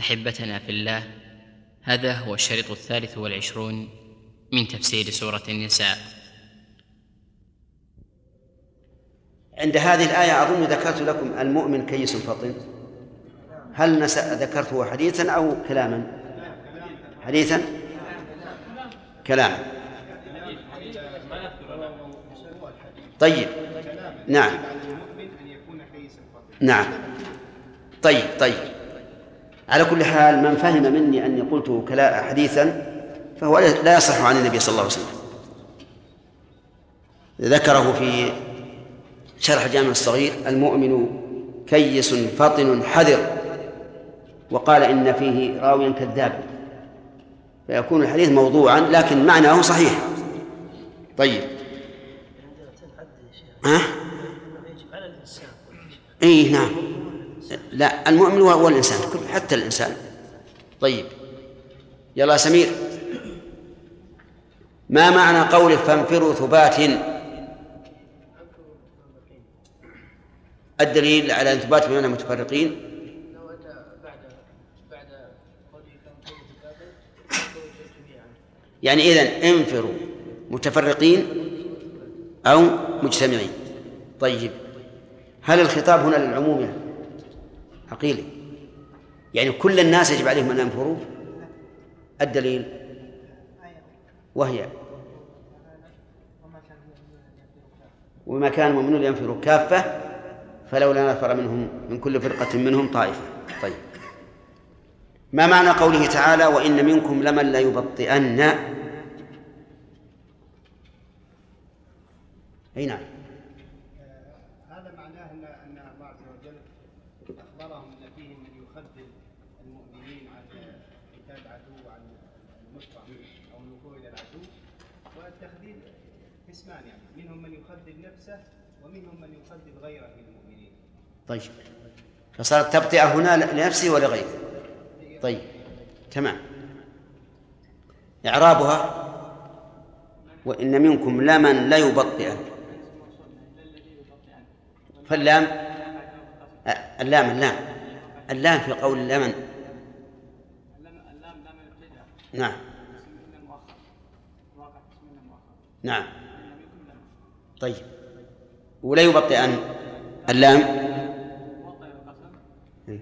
أحبتنا في الله هذا هو الشريط الثالث والعشرون من تفسير سورة النساء. عند هذه الآية أظن ذكرت لكم المؤمن كيس فطن. هل ذكرته حديثا أو كلاما؟ حديثا؟ كلاما طيب. نعم. نعم. طيب طيب. على كل حال من فهم مني أني قلت كلا حديثا فهو لا يصح عن النبي صلى الله عليه وسلم. ذكره في شرح الجامع الصغير المؤمن كيس فطن حذر وقال إن فيه راويا كذاب. فيكون الحديث موضوعا لكن معناه صحيح. طيب. ها؟ اي نعم. لا المؤمن والانسان كل حتى الإنسان. طيب. يلا سمير. ما معنى قوله فانفروا ثبات؟ الدليل على أن ثبات بمعنى متفرقين. يعني إذا انفروا متفرقين أو مجتمعين. طيب. هل الخطاب هنا للعموم يعني؟ عقيلي. يعني كل الناس يجب عليهم أن ينفروا؟ الدليل؟ وهي؟ وما كان المؤمنون لينفروا كافة فلولا نفر منهم من كل فرقة منهم طائفة. طيب. ما معنى قوله تعالى وإن منكم لمن ليبطئن؟ أي نعم هذا معناه ان ان الله عز وجل اخبرهم ان فيهم من يخذل المؤمنين عن قتال العدو وعن النصره أو الوقوع إلى العدو والتخذيل قسمان يعني منهم من يخذل نفسه ومنهم من يخذل غيره من المؤمنين. طيب. فصارت تبطئة هنا لنفسه ولغيره طيب. تمام. إعرابها؟ وإن منكم لمن لا يبطئن فاللام؟ اللام اللام. اللام في قول لمن نعم. نعم. طيب. ولا يبطئن اللام. إيه.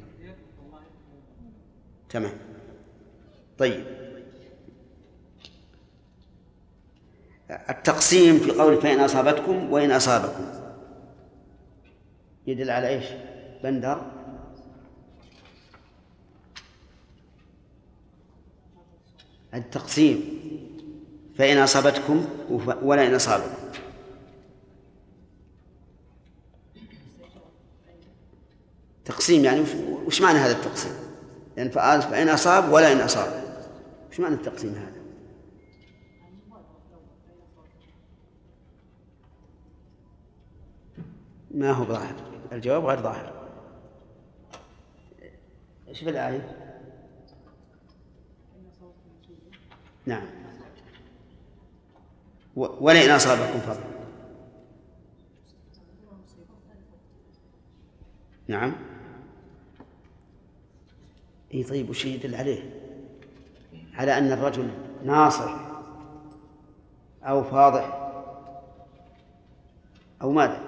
تمام. طيب. التقسيم في قول فإن أصابتكم وإن أصابكم. يدل على إيش؟ بندر. التقسيم. فإن أصابتكم ولا إن أصابكم. تقسيم يعني وش, معنى هذا التقسيم؟ يعني فإن أصاب ولا إن أصاب وش معنى التقسيم هذا؟ ما هو ظاهر الجواب غير ظاهر إيش في الآية؟ نعم ولئن أصابكم فضل نعم إي طيب وش يدل عليه؟ على أن الرجل ناصح أو فاضح أو ماذا؟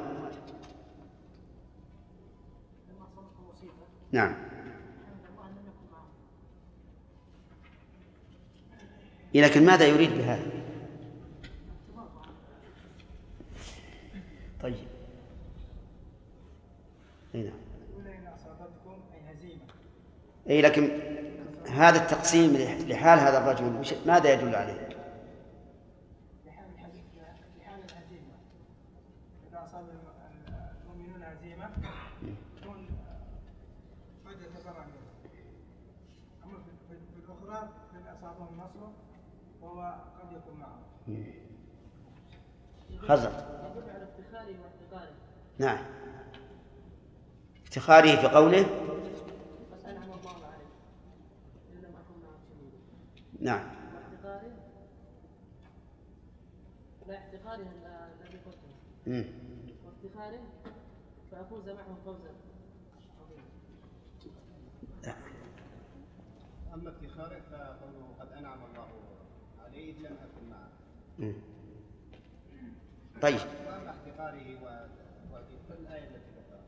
نعم لكن ماذا يريد بهذا؟ طيب أي نعم ولئن اصابتكم اي هزيمه أي لكن هذا التقسيم لحال هذا الرجل ماذا يدل عليه؟ لحال لحال الهزيمه اذا اصاب نعم. احتقاره ال- الذي قلته. وافتخاره فافوز معه فوزا. عظيما أما افتخاره فقوله قد أنعم الله عليه لم أكن معه. طيب. وأما احتقاره و- وتلك فالايه التي ذكرها.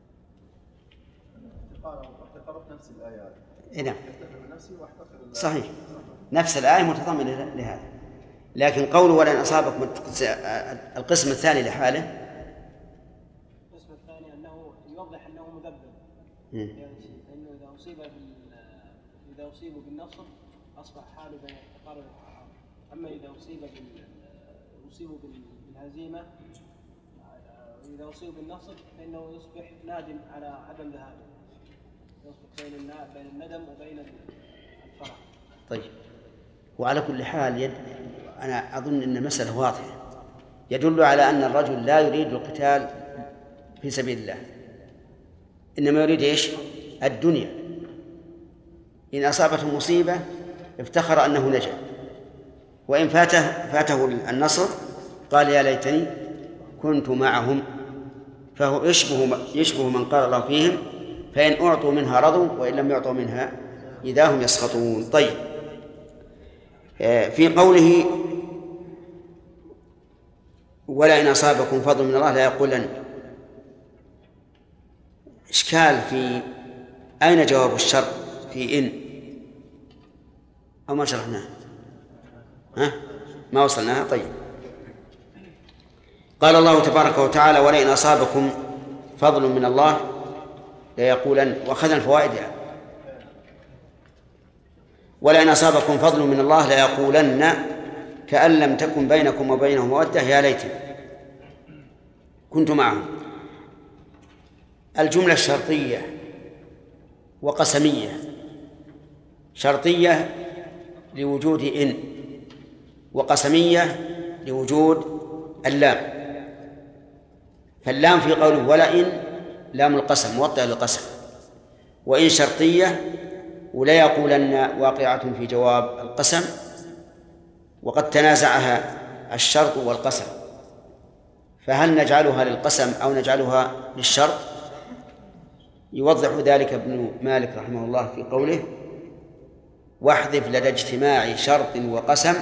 احتقاره احتقاره في نفس الآية إيه نعم. صحيح. نفس الآية متضمنة لهذا. لكن قوله ولئن أصابكم القسم الثاني لحاله القسم الثاني أنه يوضح أنه مذبذب فانه إذا أصيب بال إذا اصيبوا بالنصر أصبح حاله بين الاحتقار والاحتقار أما إذا أصيب بال اصيبوا بال- بالهزيمة إذا اصيبوا بالنصر فإنه يصبح نادم على عدم ذهابه. طيب. وعلى كل حال يد... أنا أظن أن المسألة واضحة. يدل على أن الرجل لا يريد القتال في سبيل الله. إنما يريد إيش؟ الدنيا. إن أصابته مصيبة افتخر أنه نجا. وإن فاته فاته النصر قال يا ليتني كنت معهم. فهو يشبه يشبه من قال الله فيهم فإن أعطوا منها رضوا وإن لم يعطوا منها إذا هم يسخطون. طيب. آه، في قوله ولئن أصابكم فضل من الله لا يقولن إشكال في أين جواب الشر؟ في إن. أو ما شرحناه؟ ها؟ ما وصلناها؟ طيب. قال الله تبارك وتعالى ولئن أصابكم فضل من الله ليقولن وأخذنا الفوائد يعني. ولئن أصابكم فضل من الله ليقولن كأن لم تكن بينكم وبينه مودة يا ليتني. كنت معهم. الجملة الشرطية وقسمية. شرطية لوجود إن وقسمية لوجود اللام. فاللام في قوله ولئن لام القسم موطئة للقسم. وإن شرطية ولا يقولن واقعة في جواب القسم وقد تنازعها الشرط والقسم. فهل نجعلها للقسم أو نجعلها للشرط؟ يوضح ذلك ابن مالك رحمه الله في قوله واحذف لدى اجتماع شرط وقسم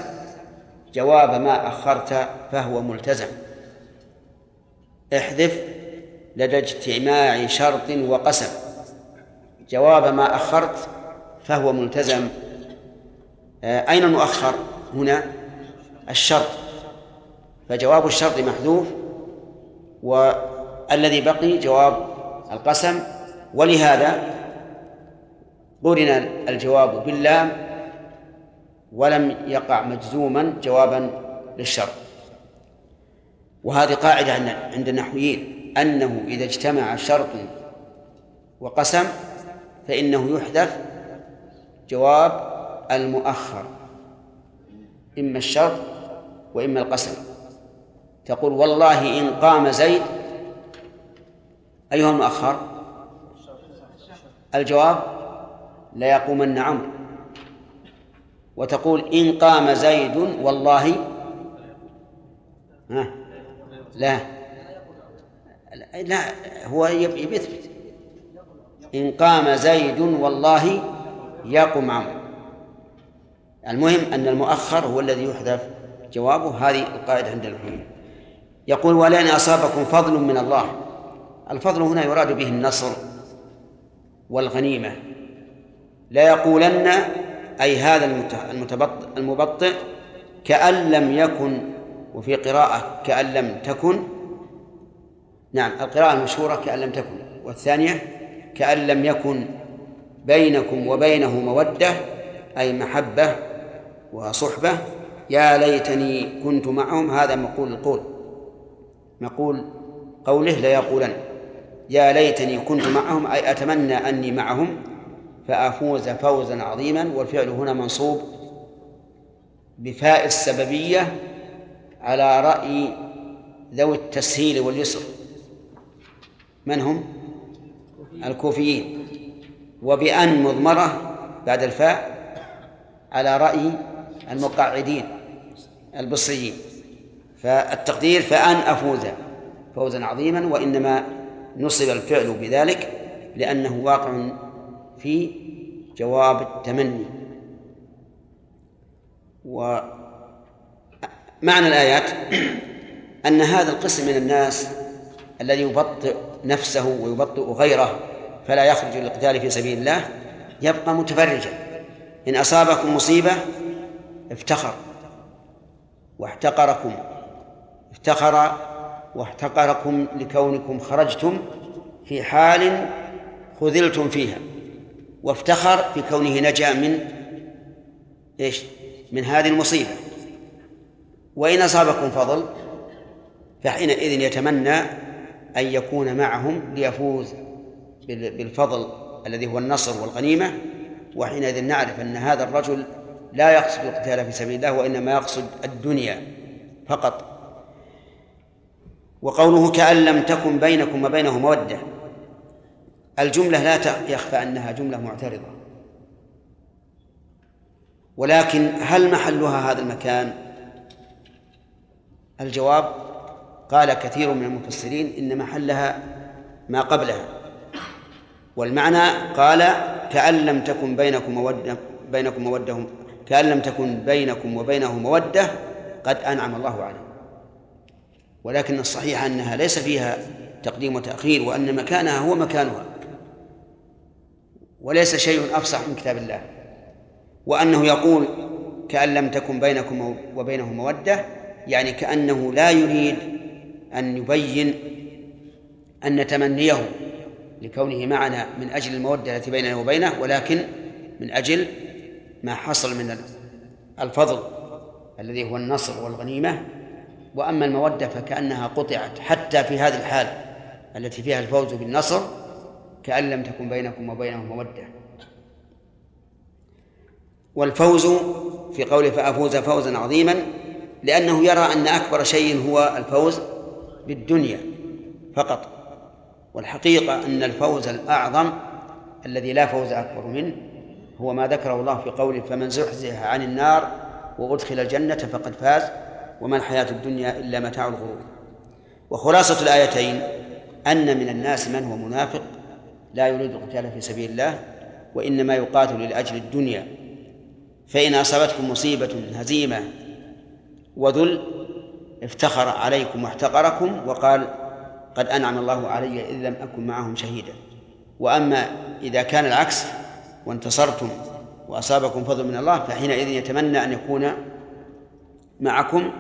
جواب ما أخرت فهو ملتزم. احذف لدى اجتماع شرط وقسم. جواب ما أخرت فهو ملتزم. آه، أين المؤخر؟ هنا الشرط. فجواب الشرط محذوف والذي بقي جواب القسم. ولهذا قرن الجواب باللام ولم يقع مجزوما جوابا للشرط. وهذه قاعدة عند- عند النحويين. أنه إذا اجتمع شرط وقسم فإنه يحذف جواب المؤخر إما الشرط وإما القسم. تقول والله إن قام زيد أيها المؤخر؟ الجواب لا يقومن عمرو. وتقول إن قام زيد والله؟ ها؟ لا. لا هو يب- يبي يثبت إن قام زيد والله يقم عمرو. المهم أن المؤخر هو الذي يحذف جوابه. هذه القاعدة عند العلماء. يقول ولئن أصابكم فضل من الله. الفضل هنا يراد به النصر والغنيمة. لا يقولن أي هذا المبطئ كأن لم يكن وفي قراءة كأن لم تكن نعم القراءة المشهورة كأن لم تكن والثانية كأن لم يكن بينكم وبينه مودة أي محبة وصحبة. يا ليتني كنت معهم هذا مقول القول. مقول قوله ليقولن يا ليتني كنت معهم أي أتمنى أني معهم فأفوز فوزا عظيما. والفعل هنا منصوب بفاء السببية على رأي ذوي التسهيل واليسر. من هم؟ الكوفيين. وبأن مضمرة بعد الفاء على رأي المقعدين البصريين. فالتقدير فأن أفوز فوزا عظيما وإنما نصب الفعل بذلك لأنه واقع في جواب التمني. ومعنى الآيات أن هذا القسم من الناس الذي يبطئ نفسه ويبطئ غيره فلا يخرج للقتال في سبيل الله يبقى متفرجا. إن أصابكم مصيبة افتخر واحتقركم افتخر واحتقركم لكونكم خرجتم في حال خذلتم فيها. وافتخر في كونه نجا من إيش؟ من هذه المصيبة. وإن أصابكم فضل فحينئذ يتمنى أن يكون معهم ليفوز بالفضل الذي هو النصر والغنيمة وحينئذ نعرف أن هذا الرجل لا يقصد القتال في سبيل الله وإنما يقصد الدنيا فقط. وقوله كأن لم تكن بينكم وبينه مودة الجملة لا يخفى أنها جملة معترضة. ولكن هل محلها هذا المكان؟ الجواب قال كثير من المفسرين إن محلها ما قبلها. والمعنى قال كأن لم تكن بينكم مودة بينكم مودة كأن لم تكن بينكم وبينه مودة قد أنعم الله عليه. ولكن الصحيح أنها ليس فيها تقديم وتأخير وأن مكانها هو مكانها وليس شيء أفصح من كتاب الله. وأنه يقول كأن لم تكن بينكم وبينه مودة يعني كأنه لا يريد أن يبين أن تمنيه لكونه معنا من أجل المودة التي بيننا وبينه ولكن من أجل ما حصل من الفضل الذي هو النصر والغنيمة. وأما المودة فكأنها قطعت حتى في هذه الحال التي فيها الفوز بالنصر كأن لم تكن بينكم وبينه مودة. والفوز في قوله فأفوز فوزا عظيما لأنه يرى أن أكبر شيء هو الفوز بالدنيا فقط. والحقيقة أن الفوز الأعظم الذي لا فوز أكبر منه هو ما ذكره الله في قوله فمن زحزح عن النار وأدخل الجنة فقد فاز وما الحياة الدنيا إلا متاع الغرور. وخلاصة الآيتين أن من الناس من هو منافق لا يريد القتال في سبيل الله وإنما يقاتل لأجل الدنيا. فإن أصابتكم مصيبة هزيمة وذل افتخر عليكم واحتقركم وقال قد أنعم الله علي إذ لم أكن معهم شهيدا. وأما إذا كان العكس وانتصرتم وأصابكم فضل من الله فحينئذ يتمنى أن يكون معكم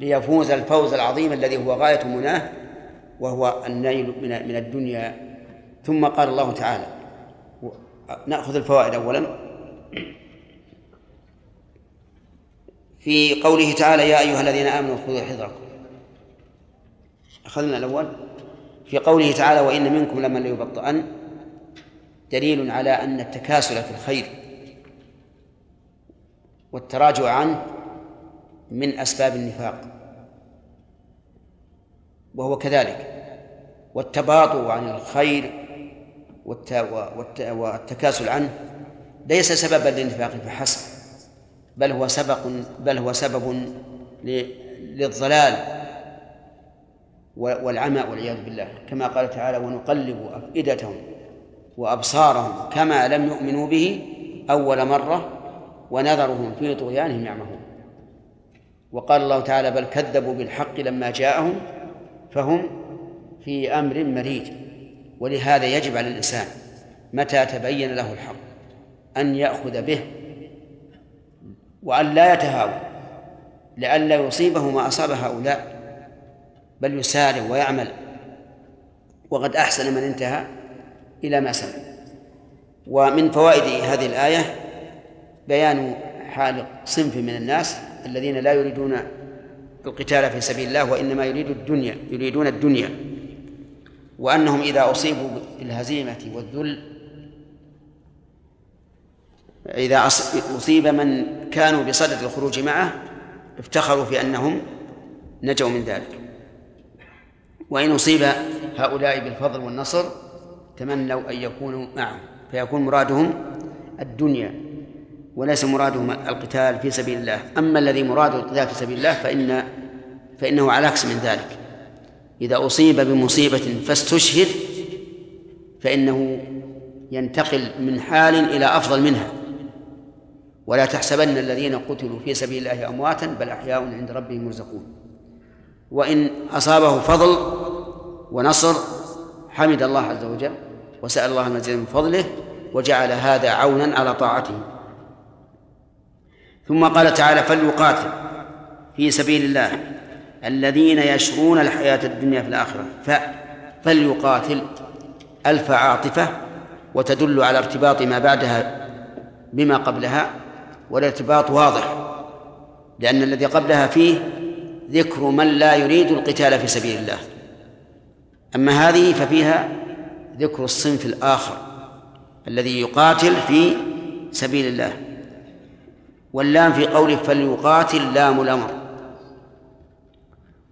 ليفوز الفوز العظيم الذي هو غاية مناه وهو النيل من الدنيا. ثم قال الله تعالى نأخذ الفوائد أولا. في قوله تعالى يا أيها الذين آمنوا خذوا حذركم. أخذنا الأول. في قوله تعالى وإن منكم لمن ليبطئن دليل على أن التكاسل في الخير والتراجع عنه من أسباب النفاق. وهو كذلك. والتباطؤ عن الخير والتكاسل عنه ليس سببا للنفاق فحسب. بل هو سبق بل هو سبب للضلال والعمى والعياذ بالله. كما قال تعالى ونقلب أفئدتهم وأبصارهم كما لم يؤمنوا به أول مرة ونذرهم في طغيانهم يعمهون. وقال الله تعالى بل كذبوا بالحق لما جاءهم فهم في أمر مريج. ولهذا يجب على الإنسان متى تبين له الحق؟ أن يأخذ به وأن لا يتهاون لئلا يصيبه ما أصاب هؤلاء بل يسارع ويعمل. وقد أحسن من انتهى إلى ما سمع ومن فوائد هذه الآية بيان حال صنف من الناس الذين لا يريدون القتال في سبيل الله وإنما يريدوا الدنيا يريدون الدنيا. وأنهم إذا أصيبوا بالهزيمة والذل إذا أصيب من كانوا بصدد الخروج معه افتخروا في أنهم نجوا من ذلك. وإن أصيب هؤلاء بالفضل والنصر تمنوا أن يكونوا معهم. فيكون مرادهم الدنيا وليس مرادهم القتال في سبيل الله. أما الذي مراده القتال في سبيل الله فإن فإنه على عكس من ذلك. إذا أصيب بمصيبة فاستشهد فإنه ينتقل من حال إلى أفضل منها. ولا تحسبن الذين قتلوا في سبيل الله أمواتا بل أحياء عند ربهم يرزقون. وإن أصابه فضل ونصر حمد الله عز وجل وسأل الله المزيد من فضله وجعل هذا عونا على طاعته. ثم قال تعالى فليقاتل في سبيل الله الذين يشرون الحياة الدنيا في الآخرة. ف فليقاتل ألف عاطفة وتدل على ارتباط ما بعدها بما قبلها. والارتباط واضح لأن الذي قبلها فيه ذكر من لا يريد القتال في سبيل الله. أما هذه ففيها ذكر الصنف الآخر الذي يقاتل في سبيل الله واللام في قوله فليقاتل لام الأمر.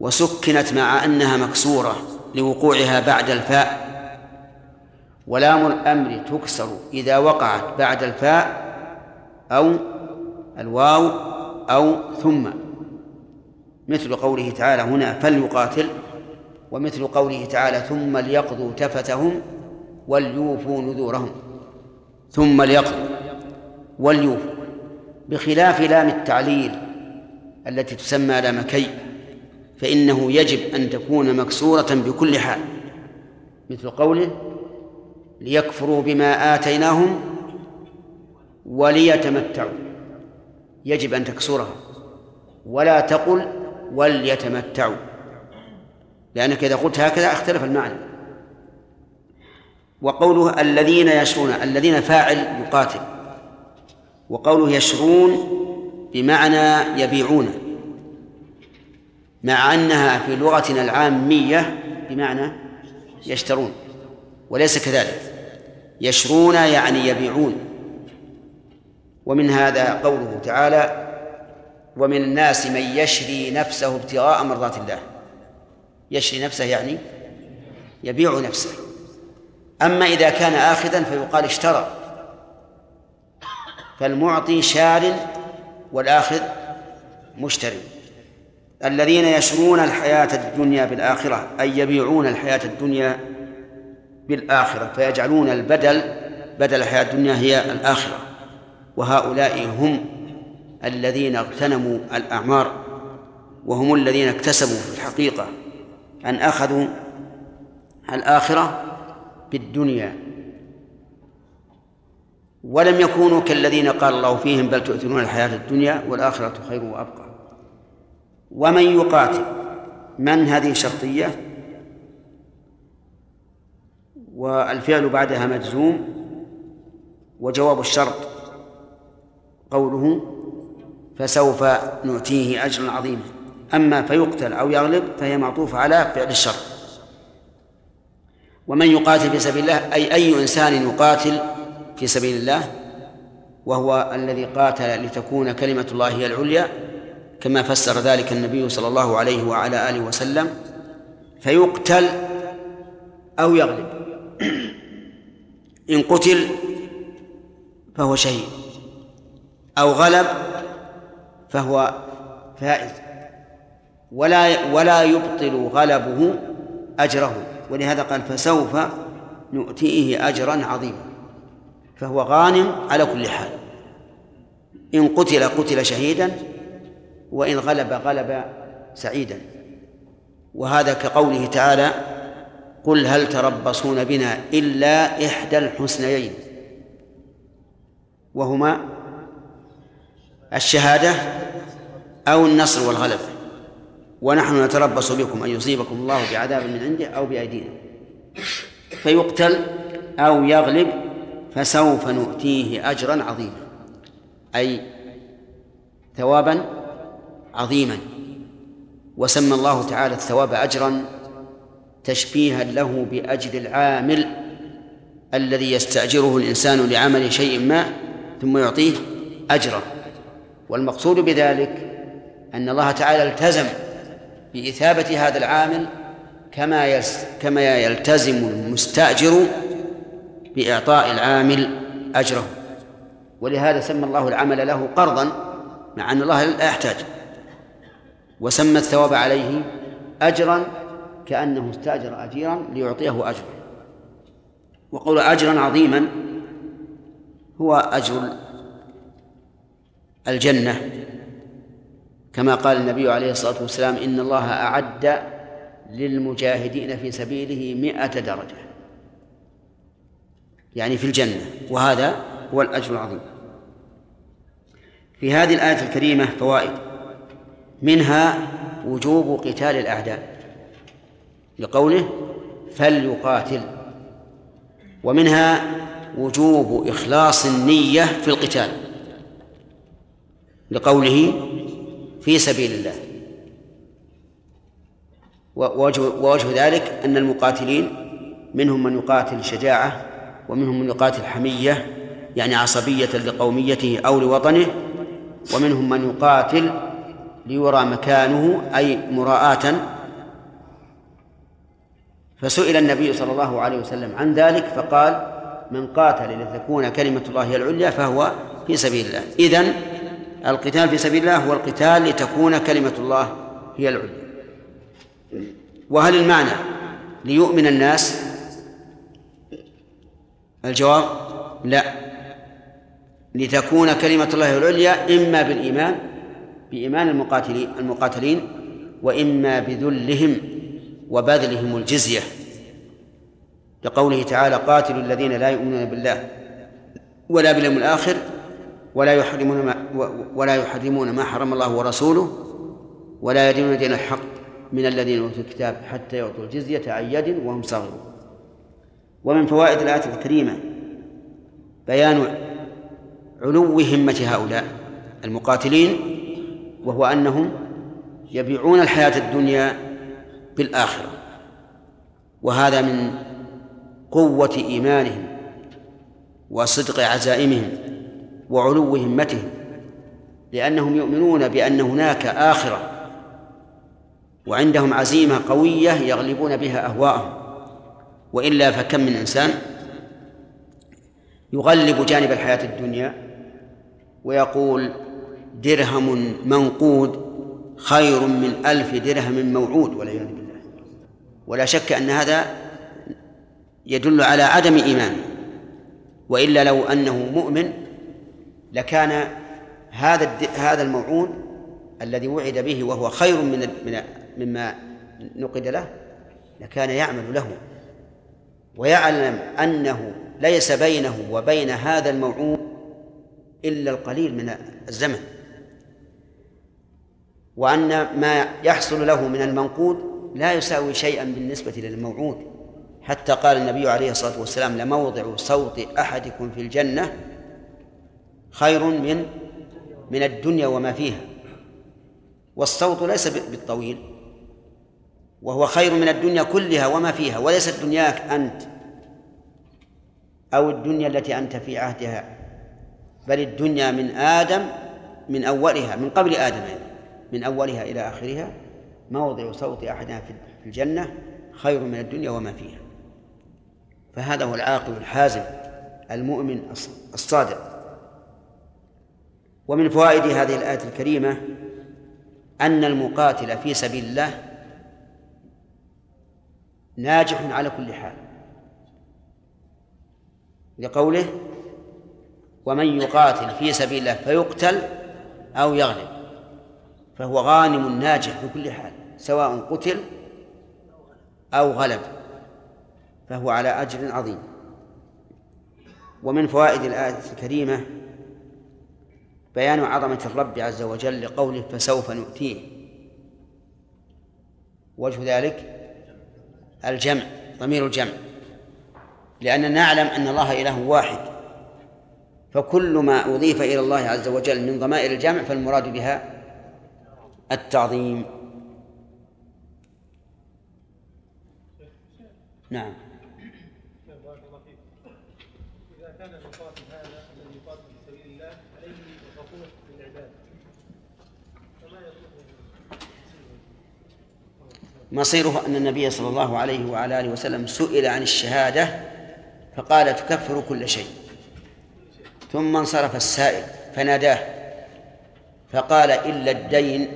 وسكنت مع أنها مكسورة لوقوعها بعد الفاء ولام الأمر تكسر إذا وقعت بعد الفاء أو الواو أو ثم. مثل قوله تعالى هنا فليقاتل ومثل قوله تعالى ثم ليقضوا تفتهم وليوفوا نذورهم. ثم ليقضوا وليوفوا. بخلاف لام التعليل التي تسمى لام كي فإنه يجب أن تكون مكسورة بكل حال. مثل قوله ليكفروا بما آتيناهم وليتمتعوا. يجب أن تكسرها ولا تقل وليتمتعوا. لأنك إذا قلت هكذا اختلف المعنى. وقوله الذين يشرون الذين فاعل يقاتل. وقوله يشرون بمعنى يبيعون. مع أنها في لغتنا العامية بمعنى يشترون. وليس كذلك. يشرون يعني يبيعون. ومن هذا قوله تعالى ومن الناس من يشري نفسه ابتغاء مرضات الله. يشري نفسه يعني يبيع نفسه. أما إذا كان آخذا فيقال اشترى. فالمعطي شار والآخذ مشتري. الذين يشرون الحياة الدنيا بالآخرة أي يبيعون الحياة الدنيا بالآخرة فيجعلون البدل بدل الحياة الدنيا هي الآخرة. وهؤلاء هم الذين اغتنموا الأعمار وهم الذين اكتسبوا في الحقيقة أن أخذوا الآخرة بالدنيا. ولم يكونوا كالذين قال الله فيهم بل تؤثرون الحياة الدنيا والآخرة خير وأبقى. ومن يقاتل من هذه شرطية والفعل بعدها مجزوم وجواب الشرط قوله فسوف نؤتيه أجرا عظيما. أما فيقتل أو يغلب فهي معطوفة على فعل الشر. ومن يقاتل في سبيل الله أي أي إنسان يقاتل في سبيل الله وهو الذي قاتل لتكون كلمة الله هي العليا كما فسر ذلك النبي صلى الله عليه وعلى آله وسلم فيقتل أو يغلب. إن قتل فهو شهيد. أو غلب فهو فائز. ولا ولا يبطل غلبه أجره ولهذا قال فسوف نؤتيه أجرا عظيما. فهو غانم على كل حال. إن قتل قتل شهيدا وإن غلب غلب سعيدا. وهذا كقوله تعالى قل هل تربصون بنا إلا إحدى الحسنيين. وهما الشهادة أو النصر والغلبة ونحن نتربص بكم أن يصيبكم الله بعذاب من عنده أو بأيدينا. فيقتل أو يغلب فسوف نؤتيه أجرا عظيما. أي ثوابا عظيما. وسمى الله تعالى الثواب أجرا تشبيها له بأجر العامل الذي يستأجره الإنسان لعمل شيء ما ثم يعطيه أجره والمقصود بذلك أن الله تعالى التزم بإثابة هذا العامل كما كما يلتزم المستأجر بإعطاء العامل أجره. ولهذا سمى الله العمل له قرضا مع أن الله لا يحتاج. وسمى الثواب عليه أجرا كأنه استأجر أجيرا ليعطيه أجرا وقول أجرا عظيما هو أجر الجنة. كما قال النبي عليه الصلاة والسلام إن الله أعد للمجاهدين في سبيله مئة درجة. يعني في الجنة. وهذا هو الأجر العظيم. في هذه الآية الكريمة فوائد. منها وجوب قتال الأعداء. لقوله فليقاتل. ومنها وجوب إخلاص النية في القتال. لقوله في سبيل الله. ووجه, ووجه ذلك أن المقاتلين منهم من يقاتل شجاعة ومنهم من يقاتل حمية يعني عصبية لقوميته أو لوطنه ومنهم من يقاتل ليرى مكانه أي مراءة. فسئل النبي صلى الله عليه وسلم عن ذلك فقال من قاتل لتكون كلمة الله هي العليا فهو في سبيل الله. إذن القتال في سبيل الله هو القتال لتكون كلمة الله هي العليا. وهل المعنى ليؤمن الناس؟ الجواب لا. لتكون كلمة الله العليا إما بالإيمان بإيمان المقاتلين المقاتلين وإما بذلهم وبذلهم الجزية. لقوله تعالى قاتلوا الذين لا يؤمنون بالله ولا باليوم الآخر ولا يحرمون ما ولا يحرمون ما حرم الله ورسوله ولا يدينون دين الحق من الذين أوتوا الكتاب حتى يعطوا الجزية عن يد وهم صاغرون. ومن فوائد الآية الكريمة بيان علو همة هؤلاء المقاتلين وهو أنهم يبيعون الحياة الدنيا بالآخرة. وهذا من قوة إيمانهم وصدق عزائمهم. وعلو همتهم لأنهم يؤمنون بأن هناك آخرة وعندهم عزيمة قوية يغلبون بها أهواءهم. وإلا فكم من إنسان يغلب جانب الحياة الدنيا ويقول درهم منقود خير من ألف درهم موعود والعياذ بالله. ولا شك أن هذا يدل على عدم إيمانه وإلا لو أنه مؤمن لكان هذا هذا الموعود الذي وعد به وهو خير من من مما نقد له لكان يعمل له. ويعلم أنه ليس بينه وبين هذا الموعود إلا القليل من الزمن. وأن ما يحصل له من المنقود لا يساوي شيئا بالنسبة للموعود. حتى قال النبي عليه الصلاة والسلام لموضع صوت أحدكم في الجنة خير من من الدنيا وما فيها. والصوت ليس بالطويل. وهو خير من الدنيا كلها وما فيها. وليست دنياك أنت أو الدنيا التي أنت في عهدها. بل الدنيا من آدم من أولها من قبل آدم يعني من أولها إلى آخرها. موضع صوت أحدنا في الجنة خير من الدنيا وما فيها. فهذا هو العاقل الحازم المؤمن الصادق. ومن فوائد هذه الآية الكريمة أن المقاتل في سبيل الله ناجح على كل حال. لقوله ومن يقاتل في سبيل الله فيقتل أو يغلب فهو غانم ناجح بكل حال سواء قتل أو غلب فهو على أجر عظيم. ومن فوائد الآية الكريمة بيان عظمة الرب عز وجل لقوله فسوف نؤتيه. وجه ذلك الجمع ضمير الجمع. لأننا نعلم أن الله إله واحد. فكل ما أضيف إلى الله عز وجل من ضمائر الجمع فالمراد بها التعظيم. نعم إذا كان المقاتل هذا الذي يقاتل في سبيل الله عليه حقوق للعباد فما مصيره أن النبي صلى الله عليه وعلى آله وسلم سئل عن الشهادة فقال تكفر كل شيء. ثم انصرف السائل فناداه فقال إلا الدين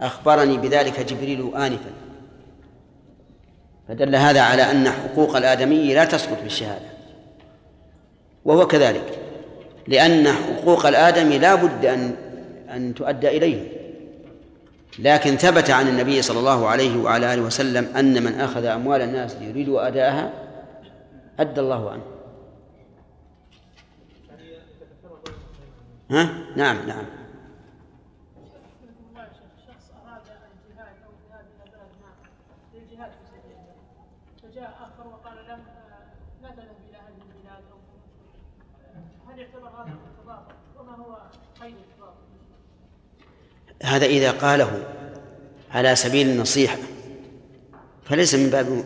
أخبرني بذلك جبريل آنفا. فدل هذا على أن حقوق الآدمي لا تسقط بالشهادة. وهو كذلك لأن حقوق الآدمي لا بد أن أن تؤدى إليه لكن ثبت عن النبي صلى الله عليه وعلى آله وسلم أن من أخذ أموال الناس يريد أداءها أدى الله عنه ها؟ نعم نعم شخص أراد الجهاد أو الذهاب إلى بلد ما للجهاد في سبيل الله فجاء آخر وقال له آه، لا تذهب إلى هذه البلاد أو هل يعتبر هذا التضافر وما هو قيد التضافر؟ هذا إذا قاله على سبيل النصيحة فليس من باب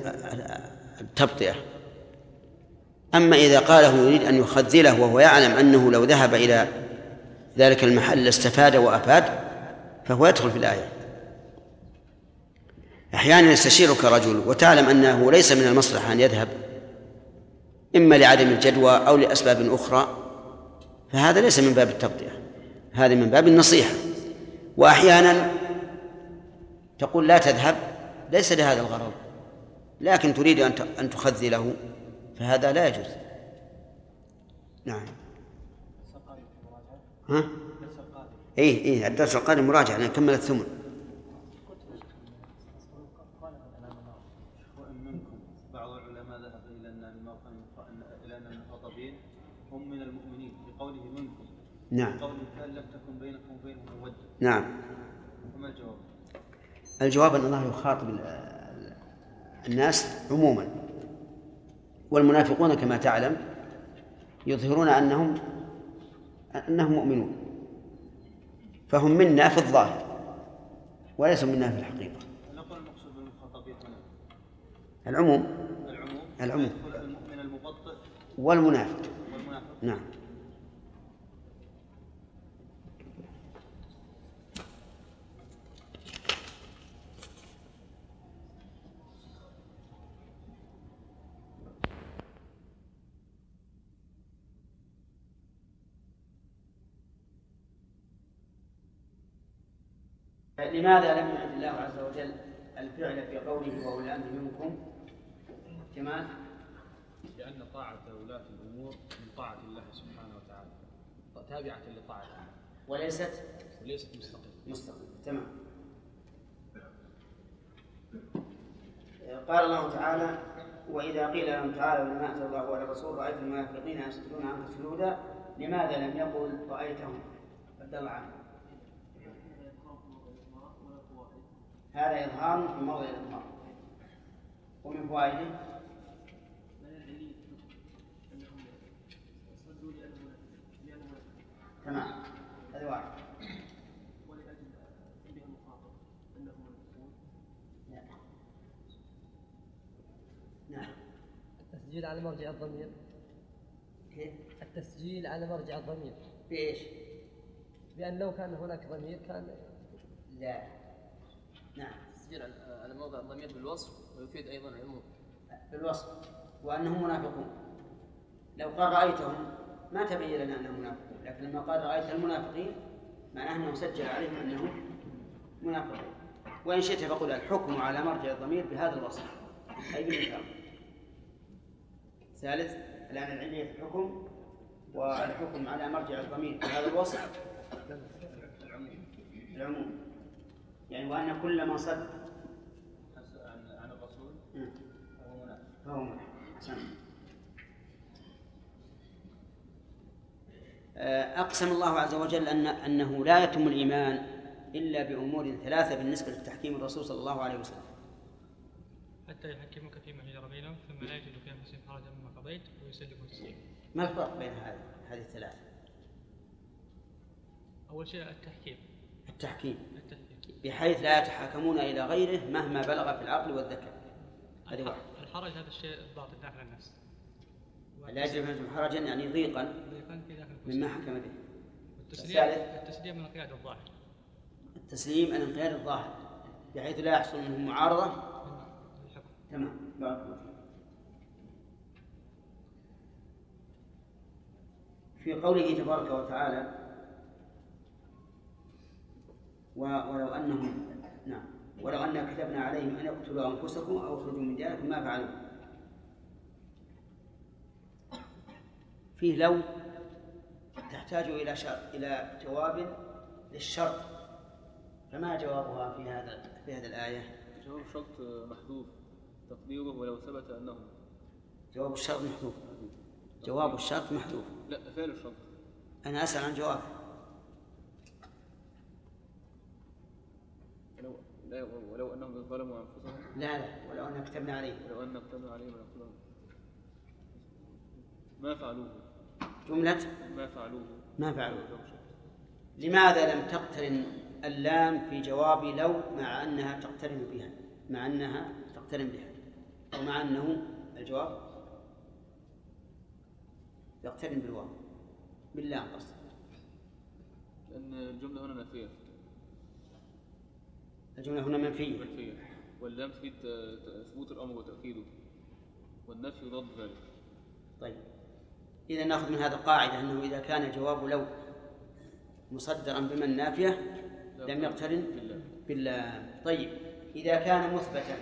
التبطئة. أما إذا قاله يريد أن يخذله وهو يعلم أنه لو ذهب إلى ذلك المحل لاستفاد وأفاد فهو يدخل في الآية. أحيانا يستشيرك رجل وتعلم أنه ليس من المصلحة أن يذهب إما لعدم الجدوى أو لأسباب أخرى فهذا ليس من باب التبطئة هذا من باب النصيحة. وأحيانا تقول لا تذهب ليس لهذا الغرض لكن تريد أن أن تخذله فهذا لا يجوز. نعم. ها؟ اي اي الدرس القادم مراجعة لأن كمل الثمن وإن منكم نعم. فما الجواب؟ الجواب أن الله يخاطب ال- الناس عموما. والمنافقون كما تعلم يظهرون أنهم أنهم مؤمنون. فهم منا في الظاهر وليسوا منا في الحقيقة. نقول المقصود بالمخاطبين هنا؟ العموم. العموم. العموم. المؤمن المبطئ والمنافق. والمنافق. نعم. لماذا لم يعد الله عز وجل الفعل في قوله وأولي الأمر منكم؟ كمان لأن طاعة ولاة الأمور من طاعة الله سبحانه وتعالى تابعة لطاعته. وليست وليست مستقلة. مستقيم تمام. قال الله تعالى وإذا قيل لهم تعالوا لما أنزل الله على الرسول رأيت المنافقين يصدون عنك سجودا لماذا لم يقل رأيتهم؟ رد الله عنه هذا إظهار في موضع الإظهار ومن فوائده تمام. هذا واحد. نعم. نعم. التسجيل على مرجع الضمير. كيف؟ التسجيل على مرجع الضمير. بإيش؟ بأن لو كان هناك ضمير كان لا. نعم. التسجيل على- موضع الضمير بالوصف ويفيد أيضا العموم. بالوصف. وأنهم منافقون. لو قال رأيتهم ما تبين لنا أنهم منافقون. لكن لما قال رأيت المنافقين معناه أنه سجل عليهم أنهم منافقون. وإن شئت فقل الحكم على مرجع الضمير بهذا الوصف. بالإنكار ثالث الآن العلمية في الحكم والحكم على مرجع الضمير بهذا الوصف. العموم. يعني وأن كل من صد. عن الرسول. فهو منافق فهو منافق أقسم الله عز وجل أن أنه لا يتم الإيمان إلا بأمور ثلاثة بالنسبة لتحكيم الرسول صلى الله عليه وسلم. حتى يحكمك فيما شجر بينهم ثم لا يجد في انفسهم حرجا مما قضيت ويسلموا تسليما. ما الفرق بين هذه هذه الثلاثة؟ أول شيء التحكيم. التحكيم. التحكيم. بحيث لا يتحاكمون إلى غيره مهما بلغ في العقل والذكاء هذه واحدة الحرج هذا الشيء الضابط داخل النفس. لا يجري منهم حرجا يعني ضيقا ضيقا في داخل مما. حكم به والتسليم الثالث؟ التسليم من القيادة الظاهر. التسليم الانقياد الظاهر بحيث لا يحصل منه معارضة الحكم. تمام بارك الله فيك. في قوله تبارك وتعالى ولو انهم نعم. ولو انا كتبنا عليهم أن يقتلوا أنفسكم أو اخرجوا من دياركم ما فعلوا. فيه لو تحتاج إلى شرط إلى جواب للشرط. فما جوابها في هذا في هذه الآية؟ جواب الشرط محذوف. تقديره ولو ثبت أنه. جواب الشرط محذوف. جواب الشرط محذوف. لا فعل الشرط. أنا أسأل عن جواب. ولو لا ولو أنهم إذ ظلموا أنفسهم. لا لا ولو أن كتبنا عليه ولو أن كتبنا عليهم ليقتلون ما فعلوه؟ جملة؟ ما فعلوه؟ ما فعلوه. لماذا لم تقترن اللام في جواب لو مع أنها تقترن بها؟ مع أنها تقترن بها. أو مع أنه الجواب يقترن بالواو باللام قصدي. لأن الجملة هنا نافية الجملة هنا منفية. منفية. واللام ت- ثبوت الأمر وتأكيده. والنفي ضد ذلك. طيب. إذا نأخذ من هذا قاعدة أنه إذا كان جواب لو مصدرا بمن نافية لم يقترن؟ بالله باللام. طيب. إذا كان مثبتا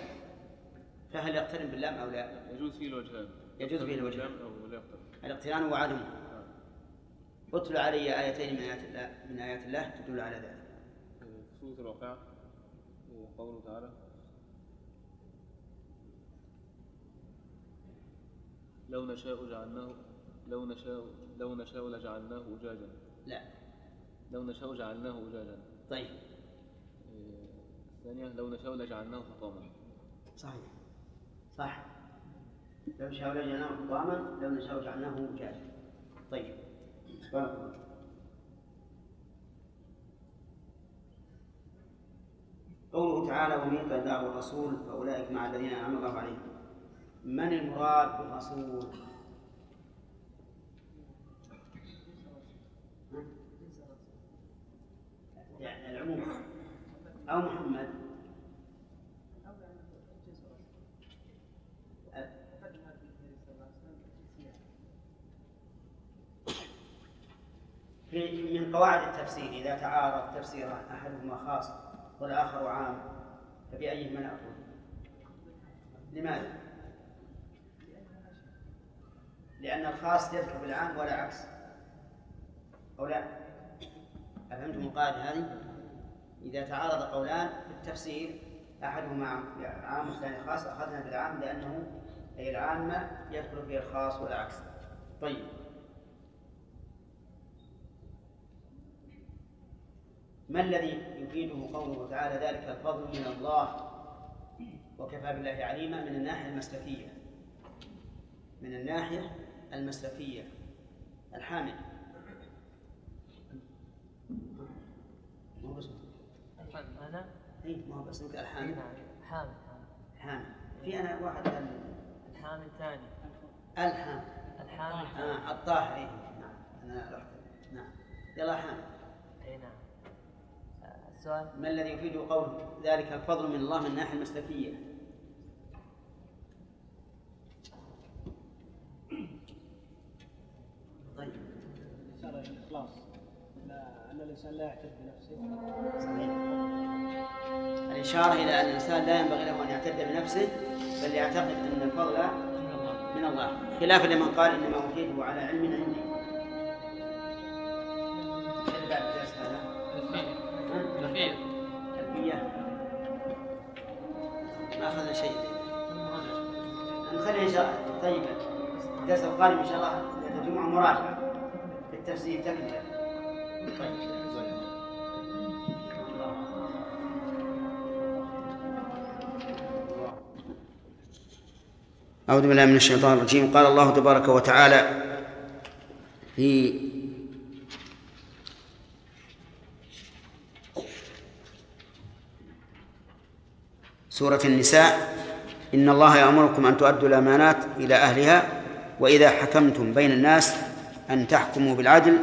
فهل يقترن باللام أو لا؟ يجوز فيه الوجهان. يجوز فيه الوجهان. الاقتران وعدمه نعم. اتل علي آيتين من آيات الله من آيات الله تدل على ذلك. في سورة الواقعة. قوله تعالى لو نشاء جعلناه لو نشاء لو نشاء لجعلناه أجاجا. لا. لو نشاء جعلناه أجاجا. طيب. إيه، الثانية لو نشاء لجعلناه حطاما. صحيح. صح. لو نشاء لجعلناه حطاما لو نشاء جعلناه وجاجا طيب. بارك الله. قوله تعالى ومن يطع الله والرسول فأولئك مع الذين أنعم الله عليهم. من المراد بالرسول؟ يعني العموم. أو محمد. من قواعد التفسير إذا تعارض تفسيران أحدهما خاص. والآخر عام فبأيهما نأخذ؟ لماذا؟ لأن الخاص يذكر بالعام ولا عكس أو لا؟ أفهمتم القاعدة هذه؟ إذا تعارض قولان في التفسير أحدهما عام والثاني خاص أخذنا بالعام لأنه أي العامة يدخل فيه الخاص ولا عكس طيب ما الذي يفيده قوله تعالى ذلك الفضل من الله وكفى بالله عليما من الناحية المسلكية؟ من الناحية المسلكية. الحامل. ما هو اسمه أنا؟ اي ما هو اسمك الحامل؟ نعم. حامد الحامل. في أنا واحد ال- الحامد ثاني. الحامل. الحامد آه الطاهر. إيه. نعم. أنا رحت. نعم. يلا حامل. السؤال؟ ما الذي يفيد قوله ذلك الفضل من الله من الناحية المسلكية طيب. الإشارة إلى الإخلاص. لا- أن الإنسان لا يعتد بنفسه. صحيح. الإشارة إلى أن الإنسان لا ينبغي له أن يعتد بنفسه بل يعتقد أن الفضل من الله. خلافا لمن قال إنما أوتيته على علم عندي. أخذنا شيء. نخلي إن شاء الله طيب. الدرس القادم إن شاء الله. الجمعة مراجعة في التفسير تكملة. طيب. أعوذ بالله من الشيطان الرجيم. قال الله تبارك وتعالى في سورة النساء إن الله يأمركم أن تؤدوا الأمانات إلى أهلها وإذا حكمتم بين الناس أن تحكموا بالعدل.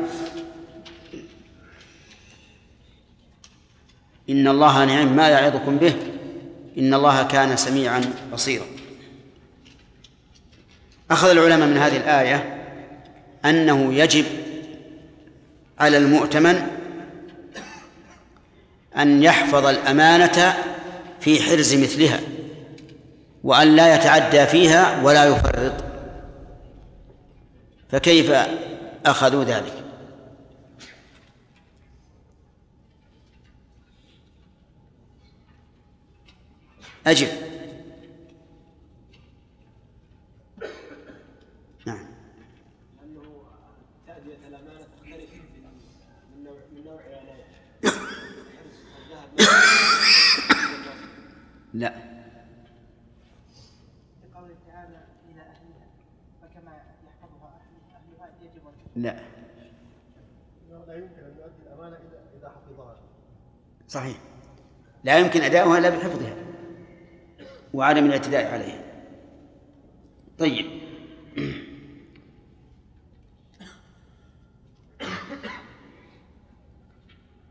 إن الله نعم ما يعظكم به. إن الله كان سميعا بصيرا. أخذ العلماء من هذه الآية أنه يجب على المؤتمن أن يحفظ الأمانة في حرز مثلها وأن لا يتعدى فيها ولا يفرط. فكيف أخذوا ذلك؟ أجب لا. لقوله تعالى إلى أهلها فكما يحفظها أهل- أهلها يجب أن لا. لا يمكن أن يؤدي الأمانة اذا اذا حفظها. صحيح. لا يمكن أداؤها إلا بحفظها وعدم الاعتداء عليها. طيب.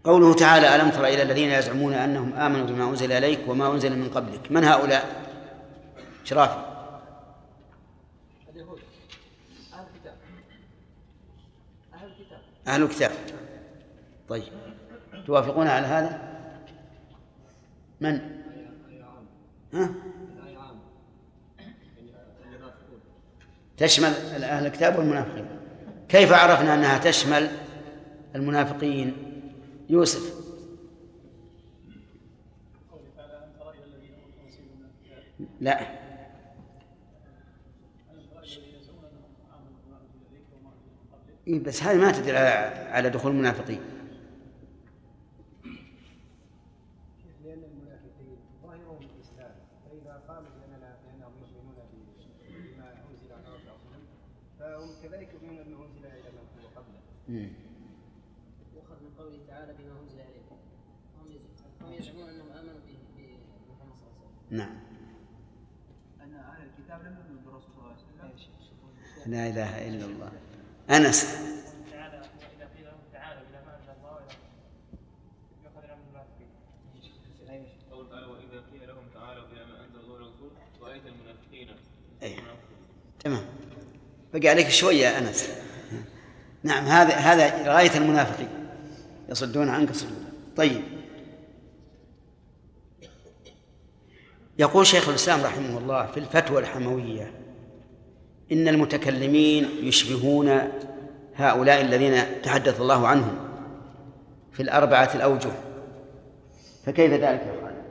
قوله تعالى ألم تر إلى الذين يزعمون أنهم آمنوا بما أنزل إليك وما أنزل من قبلك من هؤلاء؟ الكتاب أهل الكتاب. طيب. توافقون على هذا؟ من؟ ها؟ تشمل أهل الكتاب والمنافقين. كيف عرفنا أنها تشمل المنافقين؟ يوسف. لا. إيه بس هذه ما تدل على- دخول المنافقين. فهم كذلك يؤمنون بما أنزل إلى من قبله مم. يؤخذ من قوله تعالى بما انزل اليكم هم يز- هم يزعمون انهم امنوا به بمحمد صلى الله عليه وسلم نعم. أن أهل الكتاب لم يؤمنوا بالرسول صلى الله عليه وسلم؟ لا إله إلا الله. أنس. تعالى واذا قيل لهم تعالوا إلى ما أنزل الله المنافقين قول تعالى وإذا قيل لهم تعالوا إلى ما أنزل الله والرسول رأيت المنافقين. أي. تمام. بقي عليك شوية يا أنس. نعم هذا هذا غاية المنافقين. يصدون عنك صدودا طيب. يقول شيخ الإسلام رحمه الله في الفتوى الحموية إن المتكلمين يشبهون هؤلاء الذين تحدث الله عنهم في الأربعة الأوجه. فكيف ذلك يا خالد؟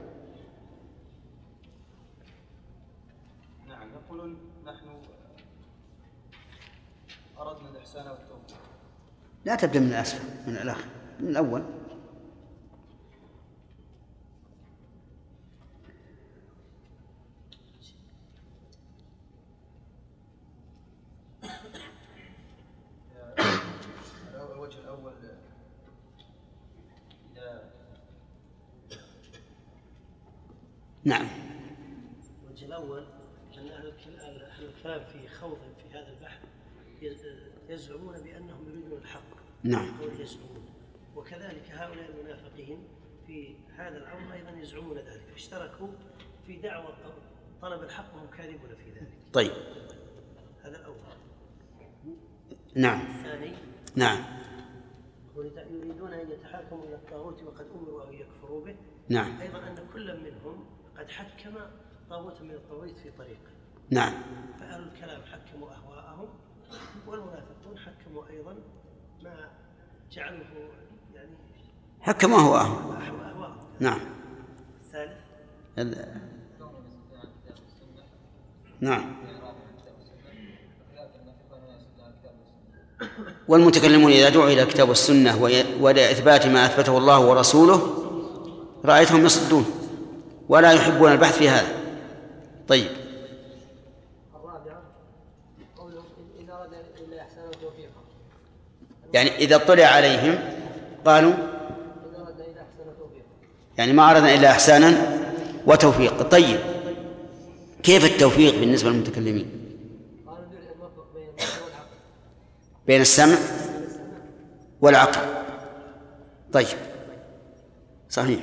نعم يقولون نحن أردنا الإحسان والتوبة لا تبدأ من الأسفل من الآخر من الأول الوجه الأول إذا نعم. الوجه الأول أن أهل الكل- أهل الكلام في خوض في هذا البحث يز- يزعمون بأنهم يريدون الحق. نعم. يزعمون. وكذلك هؤلاء المنافقين في هذا الأمر أيضا يزعمون ذلك. اشتركوا في دعوة طلب الحق وهم كاذبون في ذلك. طيب. هذا الأول نعم. الثاني. نعم. يريد- يريدون أن يتحاكموا إلى الطاغوت وقد أمروا أن يكفروا به. نعم. أيضا أن كل منهم قد حكم طاغوتا من الطواغيت في طريقه. نعم. فأهل الكلام حكموا أهواءهم والمنافقون حكموا أيضا ما جعلوه يعني حكم هو أهو. أهواءهم. نعم. الثالث ال- نعم. والمتكلمون إذا دعوا إلى الكتاب والسنة وإلى إثبات ما أثبته الله ورسوله رأيتهم يصدون. ولا يحبون البحث في هذا. طيب. يعني إذا اطلع عليهم قالوا يعني ما أردنا إلا إحسانا وتوفيق. طيب. كيف التوفيق بالنسبة للمتكلمين؟ بين السمع والعقل. طيب. صحيح.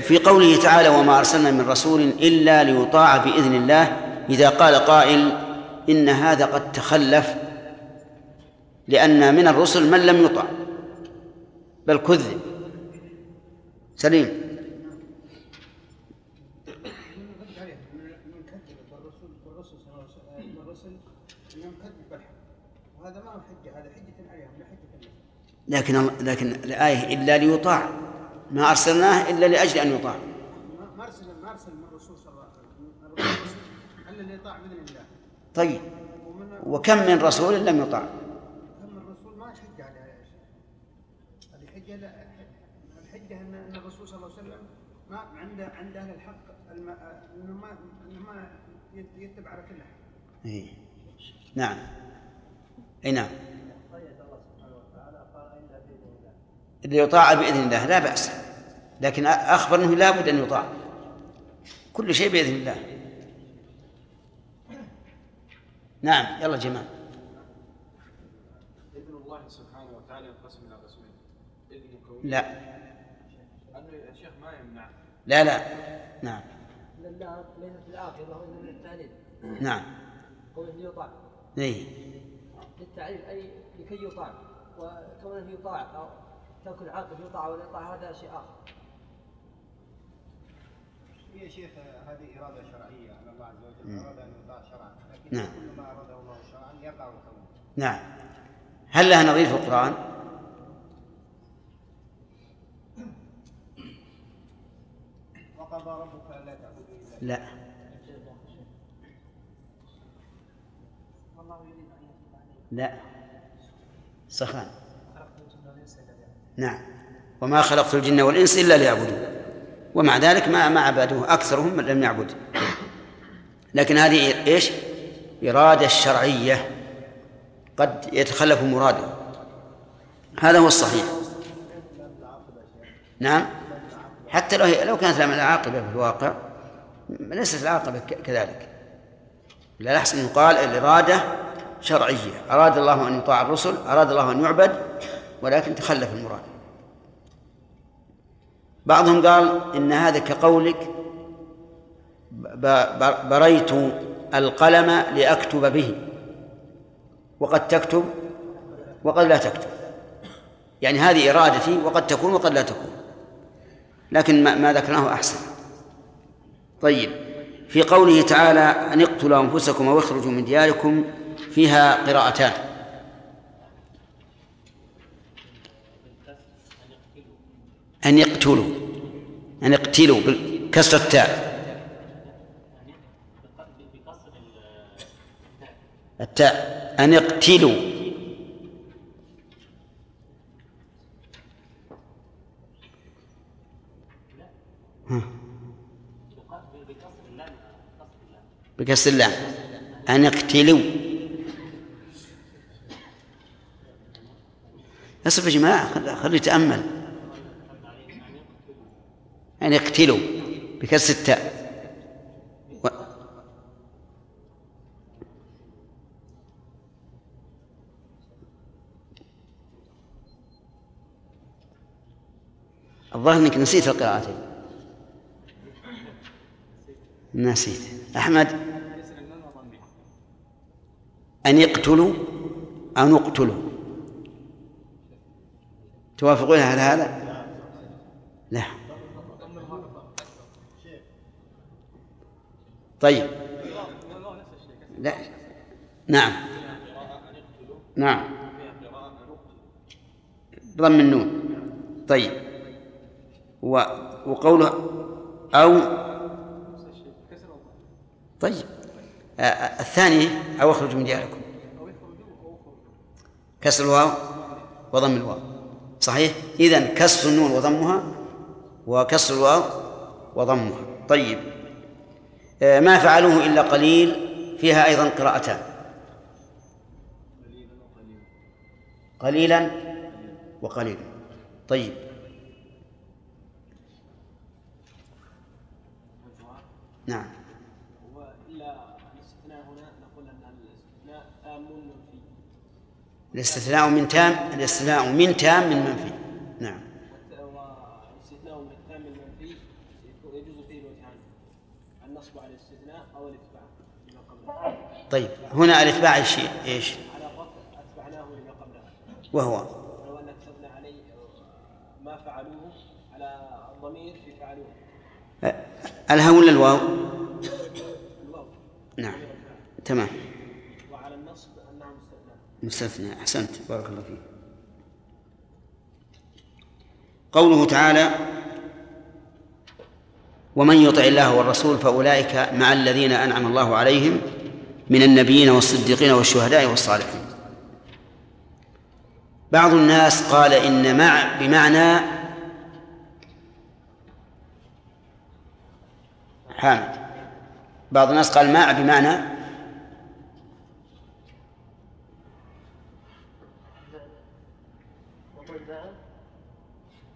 في قوله تعالى وما أرسلنا من رسول إلا ليطاع بإذن الله إذا قال قائل إن هذا قد تخلف لأن من الرسل من لم يطع بل كذب. سليم. لكن لكن الآية إلا ليطاع. ما أرسلناه إلا لأجل أن يطاع. ما- ما ارسل ما أرسل من الرسول صلى الله عليه وسلم. إلا اللي يطاع باذن الله طيب وكم من رسول لم يطاع؟ هم الرسول ما حجه عليها يا شيخ هذه حجه لا الحجة ان إن الرسول صلى الله عليه وسلم ما عند عند أهل الحق. إنه ما إنه ما يت- يتبع على كل احد إيه. نعم. أي نعم قيد الله سبحانه وتعالى قال الا باذن الله اللي يطاع بإذن الله لا بأس. لكن أخبر أنه لا بد أن يطاع. كل شيء بإذن الله. نعم يلا جمال إذن الله سبحانه وتعالى ينقسم إلى قسمين. إذن كوني لا. أنه يا شيخ ما يمنع. لا لا. نعم. العاقبة وإنما من التعليل نعم قوله ليطاع إيه. للتعليل أي لكي يطاع. وكونه يطاع أو ترك العاقبة يطاع ولا يطاع هذا شيء آخر. هي يا شيخ هذه إرادة شرعية ان الله عز وجل. أراد أن يطاع شرعا لكن نعم. كل ما أراده الله شرعا يقع الكون نعم. هل لها نظير في القرآن؟ وقضى ربك ألا تعبدوا إلا لا. والله يريد أن يتوب عليه لا. سخان خلقت الجن والإنس إلا ليعبدون. نعم. وما خلقت الجن والإنس إلا ليعبدون. ومع ذلك ما ما عبدوه. أكثرهم من لم يعبد. لكن هذه إيش؟ إرادة شرعية. قد يتخلف مراده. هذا هو الصحيح. نعم. حتى لو لو كانت لها العاقبة في الواقع ليست العاقبة كذلك. لا أن يقال الإرادة شرعية. أراد الله أن يطاع الرسل أراد الله أن يعبد ولكن تخلف المراد. بعضهم قال إن هذا كقولك بريت القلم لأكتب به. وقد تكتب وقد لا تكتب. يعني هذه إرادتي وقد تكون وقد لا تكون. لكن ما, ما ذكرناه أحسن. طيب في قوله تعالى أن اقتلوا أنفسكم أو اخرجوا من دياركم فيها قراءتان. أن يقتلوا أن يقتلوا بكسر التاء التاء أن يقتلوا. بكسر اللام. أن يقتلوا. أصف يا جماعة خل- خلي يتأمل. أن يقتلوا بكسر التاء. و... الظاهر إنك نسيت القراءتين نسيت. أحمد؟ أن يقتلوا أو نقتلوا. توافقون على هذا؟ لا. طيب. لا. نعم. نعم. ضم النون. طيب. وقوله أو. طيب. آه، الثاني أو أخرج من دياركم. كسر الواو وضم الواو. صحيح؟ إذن كسر النون وضمها وكسر الواو وضمها. طيب. ما فعلوه إلا قليل فيها أيضا قراءتان. قليلا وقليلا. طيب. نعم. الاستثناء من تام الاستثناء من تام من منفي نعم والاستثناء من التام المنفي يجوز فيه الوجهان النصب على الاستثناء أو الإتباع لما قبله طيب هنا الإتباع إيش؟ إيش؟ أتبعناه لما قبله وهو كتبنا عليه ما فعلوه على الضمير في فعلوه آه، الهاء ولا الواو؟ الواو. نعم تمام. وعلى النصب أنه مستثنى مستثنى أحسنت بارك الله فيك. قوله تعالى ومن يطع الله والرسول فأولئك مع الذين أنعم الله عليهم من النبيين والصديقين والشهداء والصالحين. بعض الناس قال إن مع بمعنى حامد بعض الناس قال مع بمعنى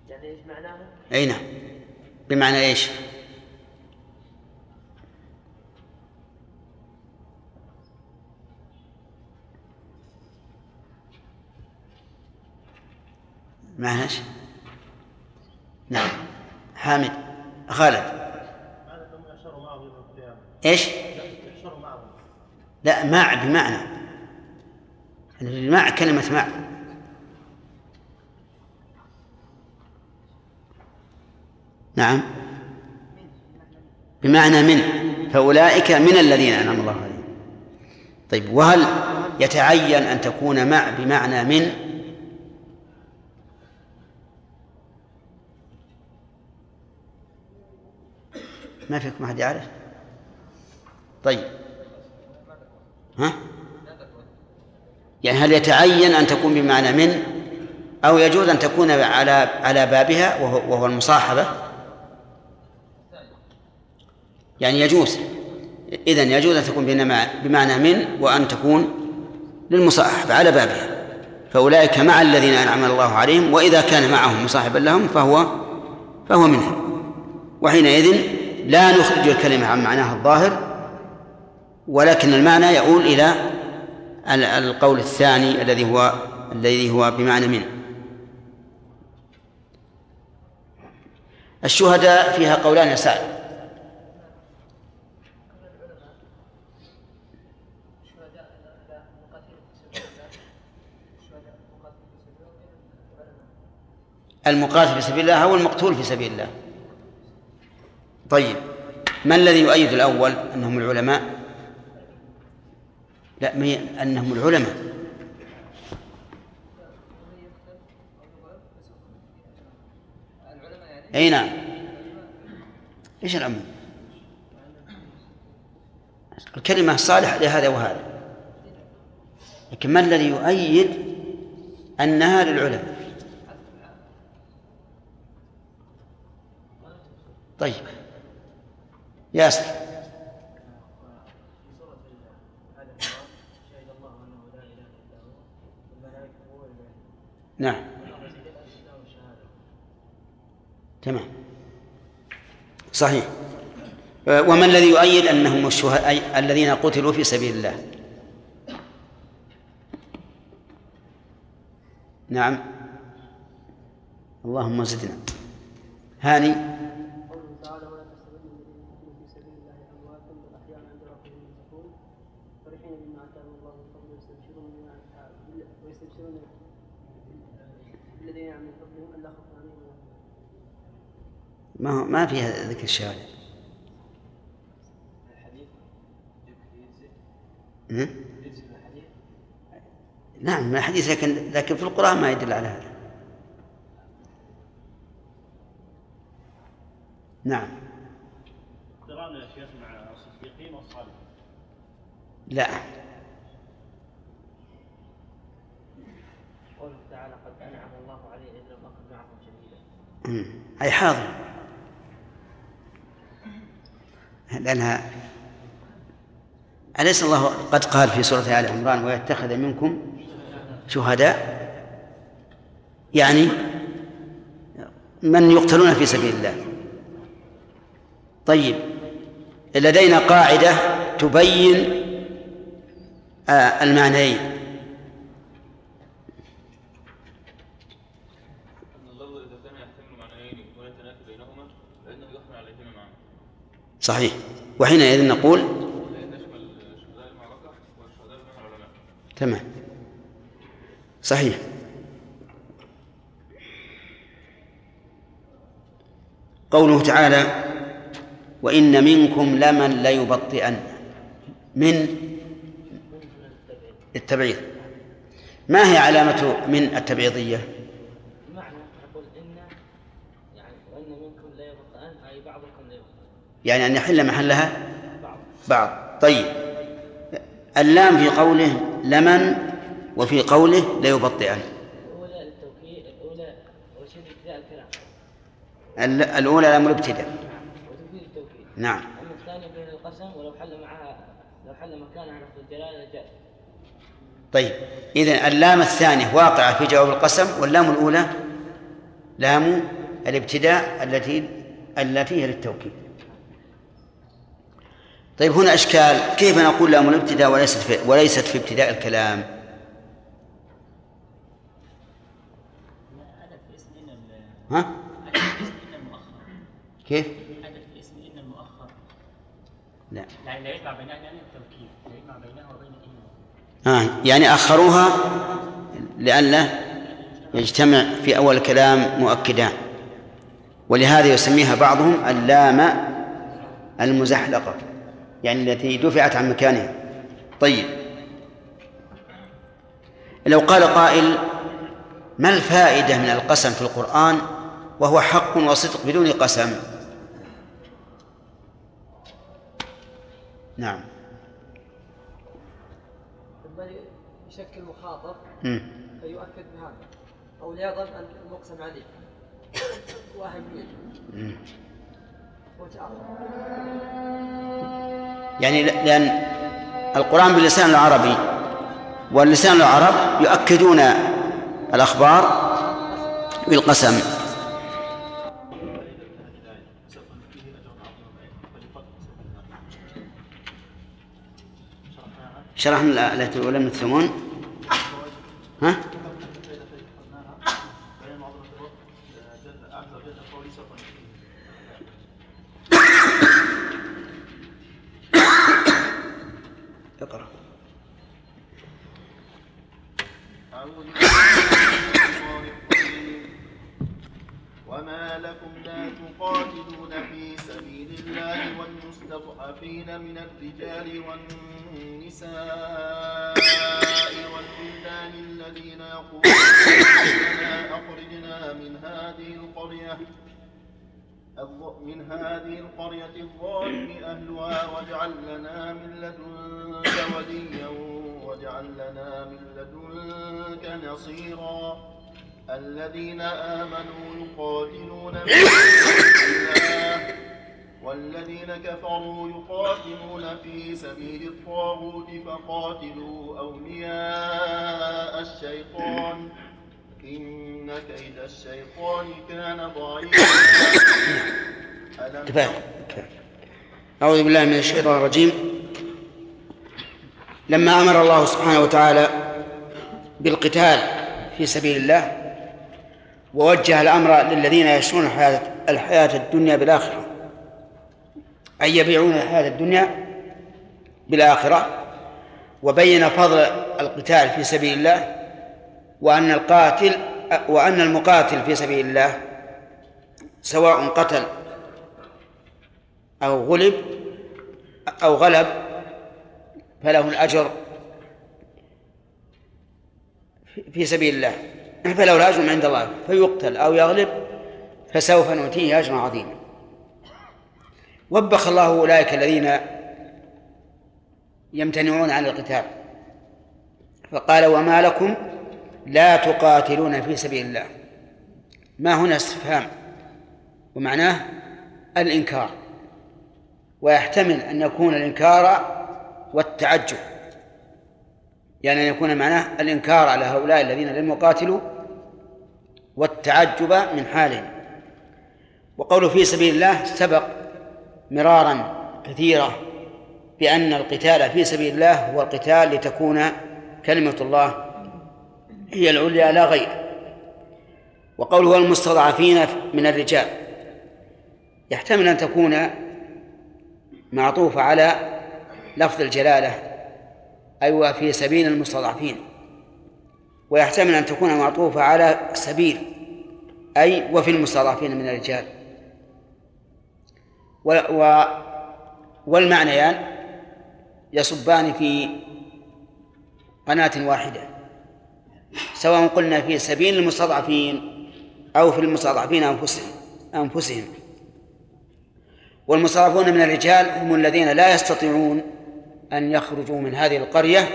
يعني إيش معناها؟ أي نعم. بمعنى إيش؟ معنى إيش نعم. حامد خالد إيش؟ لا مع بمعنى. مع كلمة مع نعم. بمعنى من. فأولئك من الذين أنعم الله عليهم. طيب وهل يتعين أن تكون مع بمعنى من؟ ما فيكم أحد يعرف؟ طيب. ها؟ يعني هل يتعين أن تكون بمعنى من؟ أو يجوز أن تكون على على بابها وهو, وهو المصاحبة؟ يعني يجوز. إذن يجوز أن تكون بمعنى من وأن تكون للمصاحبة على بابها. فأولئك مع الذين أنعم الله عليهم وإذا كان معهم مصاحبا لهم فهو فهو منهم. وحينئذ لا نخرج الكلمة عن معناها الظاهر ولكن المعنى يؤول إلى القول الثاني الذي هو الذي هو بمعنى من الشهداء فيها قولان يا سعد المقاتل في سبيل الله أو المقتول في سبيل الله. طيب ما الذي يؤيد الأول؟ أنهم العلماء. لا أنهم العلماء. أي نعم. إيش الأمر؟ الكلمة صالحة لهذا وهذا. لكن ما الذي يؤيد أنها للعلماء؟ طيب. ياسر نعم. تمام. صحيح. وما الذي يؤيد أنهم الشهداء الذين قتلوا في سبيل الله؟ نعم. اللهم زدنا. هاني. ما هو ما فيها ذكر الشهادة نعم من الحديث لكن لكن في القرآن ما يدل على هذا. نعم. قرآن يا شيخ مع الصديقين والصالحين. لا. قوله تعالى قد أنعم الله عليه إذ لم أكن معهم شهيدا. أي حاضر. لأنها أليس الله قد قال في سورة آل عمران ويتخذ منكم شهداء؟ يعني من يقتلون في سبيل الله. طيب لدينا قاعدة تبين المعنيين. صحيح. وحينئذ نقول تمام. صحيح. قوله تعالى وإن منكم لمن ليبطئن. من؟ التبعيض. ما هي علامة من التبعيضية؟ بمعنى نقول إن يعني أن يحل محلها؟ بعض. طيب. اللام في قوله لمن وفي قوله ليبطئن. الأولى لام الابتداء. نعم. أما الثانية بين القسم ولو حل معها لو حل مكانها لفظ الجلالة جاز طيب. إذن اللام الثانية واقعة في جواب القسم واللام الأولى لام الابتداء التي التي هي للتوكيد. طيب هنا إشكال. كيف نقول لام الابتداء وليست في وليست في ابتداء الكلام؟ ها؟ كيف؟ لا. يعني لا بينها التوكيد لا بينها وبين آه يعني أخروها لئلا يجتمع في أول الكلام مؤكدان. ولهذا يسميها بعضهم اللام المزحلقة. يعني التي دفعت عن مكانها. طيب. لو قال قائل ما الفائدة من القسم في القرآن وهو حق وصدق بدون قسم؟ نعم. يشكل مخاطب مم. فيؤكد بهذا أو ليظن أن المقسم عليه. وأهميته يعني لأن القرآن باللسان العربي واللسان العرب يؤكدون الأخبار بالقسم شرحنا التي الأولى من الثمن ها؟ وما لكم لا تقاتلون في سبيل الله والمستضعفين من الرجال والنساء والولدان الذين يقولون أخرجنا من هذه القرية من هذه القرية الظالم أهلها واجعل لنا من لدنك وليا واجعل لنا من لدنك نصيرا. الذين آمنوا يقاتلون في سبيل الله والذين كفروا يقاتلون في سبيل الطاغوت فقاتلوا أولياء الشيطان. إن كيد الشيطان كان ضعيفا. ألم كفاية. أعوذ بالله من الشيطان الرجيم. لما أمر الله سبحانه وتعالى بالقتال في سبيل الله ووجه الأمر للذين يشرون الحياة, الحياة الدنيا بالآخرة أي يبيعون الحياة الدنيا بالآخرة وبين فضل القتال في سبيل الله وأن القاتل وأن المقاتل في سبيل الله سواء قتل أو غلب أو غلب فله الأجر في سبيل الله. فله الأجر عند الله. فيقتل أو يغلب فسوف نؤتيه أجرا عظيما. وبخ الله أولئك الذين يمتنعون عن القتال. فقال وما لكم لا تقاتلون في سبيل الله. ما هنا استفهام. ومعناه الإنكار. ويحتمل أن يكون الإنكار والتعجب. يعني أن يكون معناه الإنكار على هؤلاء الذين لم يقاتلوا والتعجب من حالهم. وقوله في سبيل الله سبق مرارا كثيرة بأن القتال في سبيل الله هو القتال لتكون كلمة الله هي العليا لا غير. وقوله المستضعفين من الرجال. يحتمل أن تكون معطوفة على لفظ الجلالة أي وفي سبيل المستضعفين. ويحتمل أن تكون معطوفة على سبيل أي وفي المستضعفين من الرجال. و و والمعنيان يصبان في قناة واحدة سواء قلنا في سبيل المستضعفين أو في المستضعفين أنفسهم أنفسهم. والمستضعفون من الرجال هم الذين لا يستطيعون أن يخرجوا من هذه القرية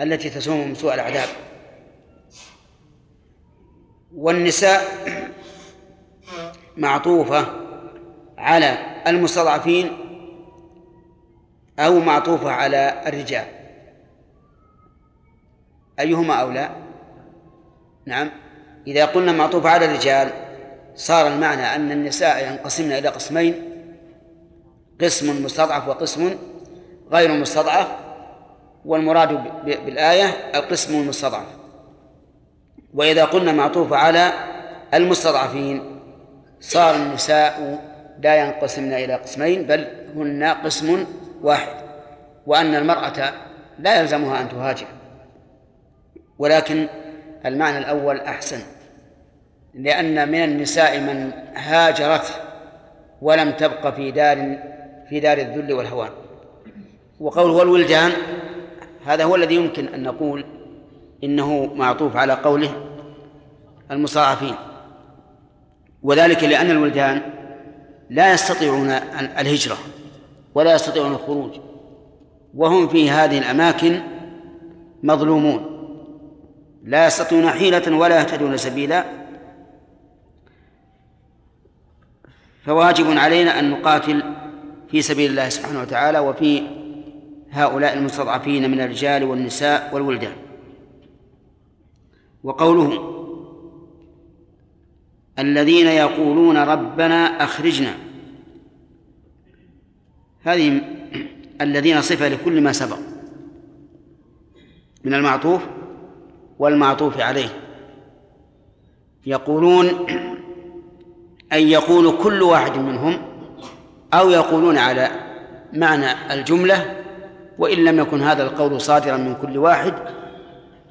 التي تسومهم سوء العذاب. والنساء معطوفة على المستضعفين أو معطوفة على الرجال. أيهما أولى؟ نعم. إذا قلنا معطوفة على الرجال صار المعنى أن النساء ينقسمن إلى قسمين قسم مستضعف وقسم غير مستضعف والمراد بالآية القسم المستضعف. وإذا قلنا معطوفة على المستضعفين صار النساء لا ينقسمن إلى قسمين بل هن قسم واحد. وأن المرأة لا يلزمها أن تهاجر. ولكن المعنى الأول أحسن. لأن من النساء من هاجرت ولم تبق في دار في دار الذل والهوان. وقوله والولدان هذا هو الذي يمكن أن نقول إنه معطوف على قوله المستضعفين وذلك لأن الولدان لا يستطيعون الهجرة ولا يستطيعون الخروج وهم في هذه الأماكن مظلومون لا يستطيعون حيلة ولا يهتدون سبيلا. فواجب علينا أن نقاتل في سبيل الله سبحانه وتعالى وفي هؤلاء المستضعفين من الرجال والنساء والولدان. وقوله الذين يقولون ربنا أخرجنا. هذه الذين صفة لكل ما سبق. من المعطوف والمعطوف عليه. يقولون أن يقول كل واحد منهم أو يقولون على معنى الجملة وإن لم يكن هذا القول صادرا من كل واحد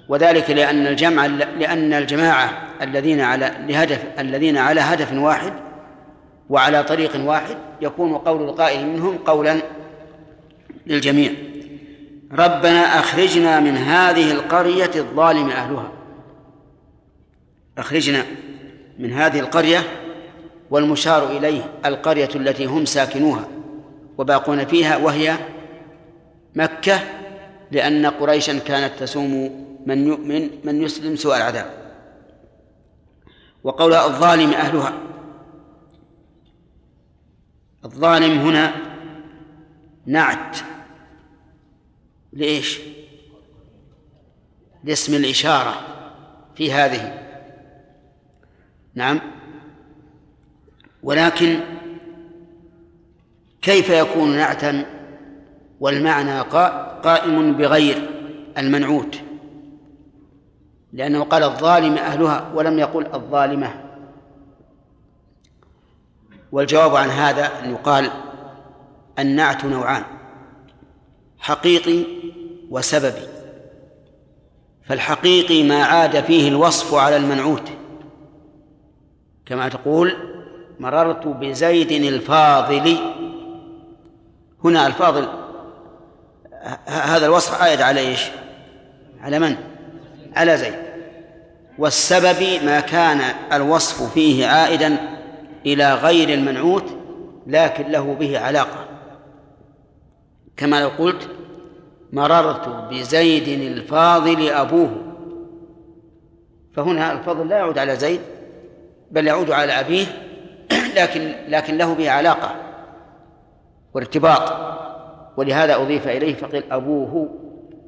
وذلك لأن الجمع لأن الجماعة الذين على لهدف الذين على هدف واحد وعلى طريق واحد يكون قول القائل منهم قولا للجميع. ربنا أخرجنا من هذه القرية الظالم أهلها. أخرجنا من هذه القرية والمشار إليه القرية التي هم ساكنوها وباقون فيها وهي مكة لأن قريشا كانت تسوم من يؤمن من يسلم سوء العذاب. وقول الظالم أهلها الظالم هنا نعت لإيش؟ لاسم الإشارة في هذه. نعم. ولكن كيف يكون نعتا؟ والمعنى قائم بغير المنعوت. لأنه قال الظالم أهلها ولم يقل الظالمة. والجواب عن هذا أن يقال النعت نوعان حقيقي وسببي. فالحقيقي ما عاد فيه الوصف على المنعوت. كما تقول مررت بزيد الفاضل. هنا الفاضل هذا الوصف عائد على إيش؟ على من؟ على زيد والسبب ما كان الوصف فيه عائدا إلى غير المنعوت لكن له به علاقة كما لو قلت مررت بزيد الفاضل أبوه فهنا الفضل لا يعود على زيد بل يعود على أبيه لكن لكن له به علاقة وارتباط ولهذا أضيف إليه فقيل أبوه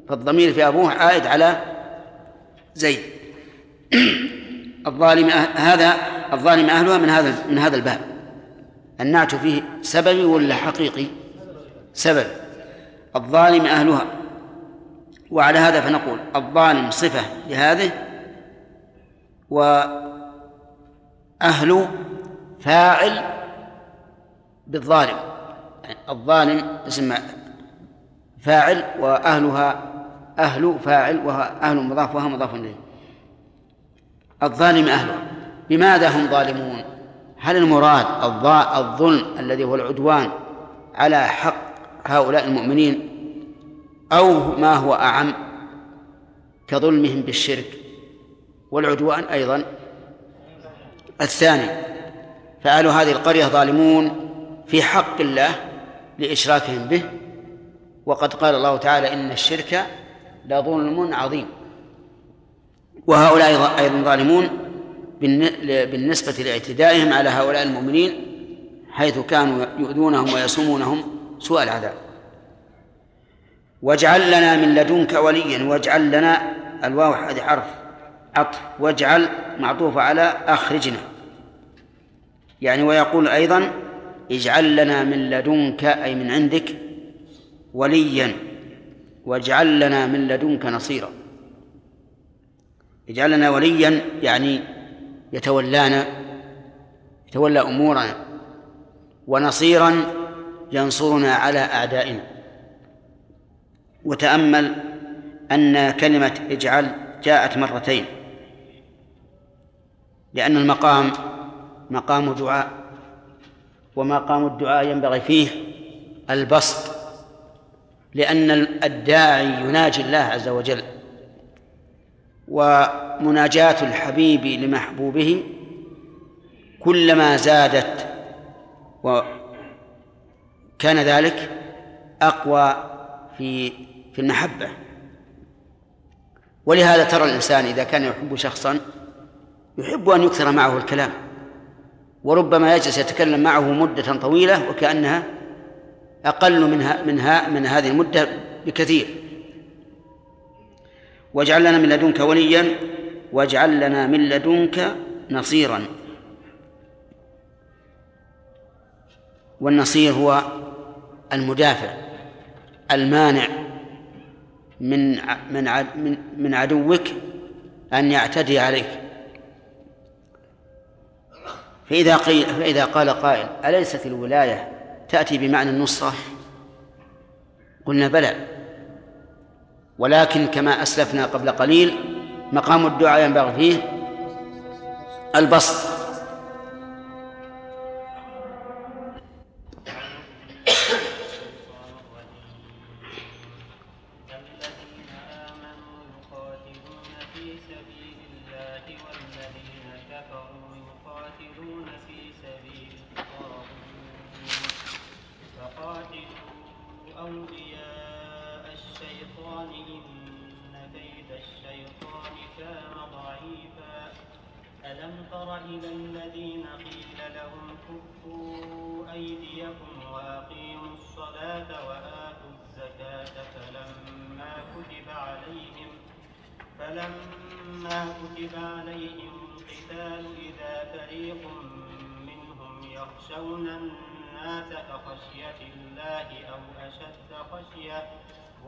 فالضمير في أبوه عائد على زيد. الظالم أه- هذا الظالم أهلها من هذا من هذا الباب. النعت فيه سببي ولا حقيقي؟ سبب. الظالم أهلها. وعلى هذا فنقول الظالم صفة لهذه وأهل فاعل بالظالم. يعني الظالم اسم فاعل وأهلها أهل فاعل وها أهل مضاف وها مضاف إليه. الظالم أهله. بماذا هم ظالمون؟ هل المراد الظلم الذي هو العدوان على حق هؤلاء المؤمنين أو ما هو أعم كظلمهم بالشرك؟ والعدوان أيضا. الثاني فأهل هذه القرية ظالمون في حق الله لإشراكهم به وقد قال الله تعالى إن الشرك لظلم عظيم. وهؤلاء أيضا ظالمون بالنسبة لاعتدائهم على هؤلاء المؤمنين حيث كانوا يؤذونهم ويسومونهم سوء العذاب. واجعل لنا من لدنك وليا واجعل لنا الواو هذه حرف عطف واجعل معطوف على أخرجنا. يعني ويقول أيضا اجعل لنا من لدنك أي من عندك وليا واجعل لنا من لدنك نصيرا. اجعل لنا وليا يعني يتولانا يتولى أمورنا ونصيرا ينصرنا على أعدائنا. وتأمل أن كلمة اجعل جاءت مرتين لأن المقام مقام دعاء ومقام الدعاء ينبغي فيه البسط لأن الداعي يناجي الله عز وجل ومناجاة الحبيب لمحبوبه كلما زادت وكان ذلك أقوى في في المحبة. ولهذا ترى الإنسان إذا كان يحب شخصا يحب أن يكثر معه الكلام وربما يجلس يتكلم معه مدة طويلة وكأنها أقل منها منها من هذه المدة بكثير. واجعل لنا من لدنك وليا واجعل لنا من لدنك نصيرا. والنصير هو المدافع المانع من من من عدوك أن يعتدي عليك. فإذا قيل فإذا قال قائل أليست الولاية تأتي بمعنى النصرة قلنا بلى. ولكن كما أسلفنا قبل قليل مقام الدعاء ينبغي فيه البسط.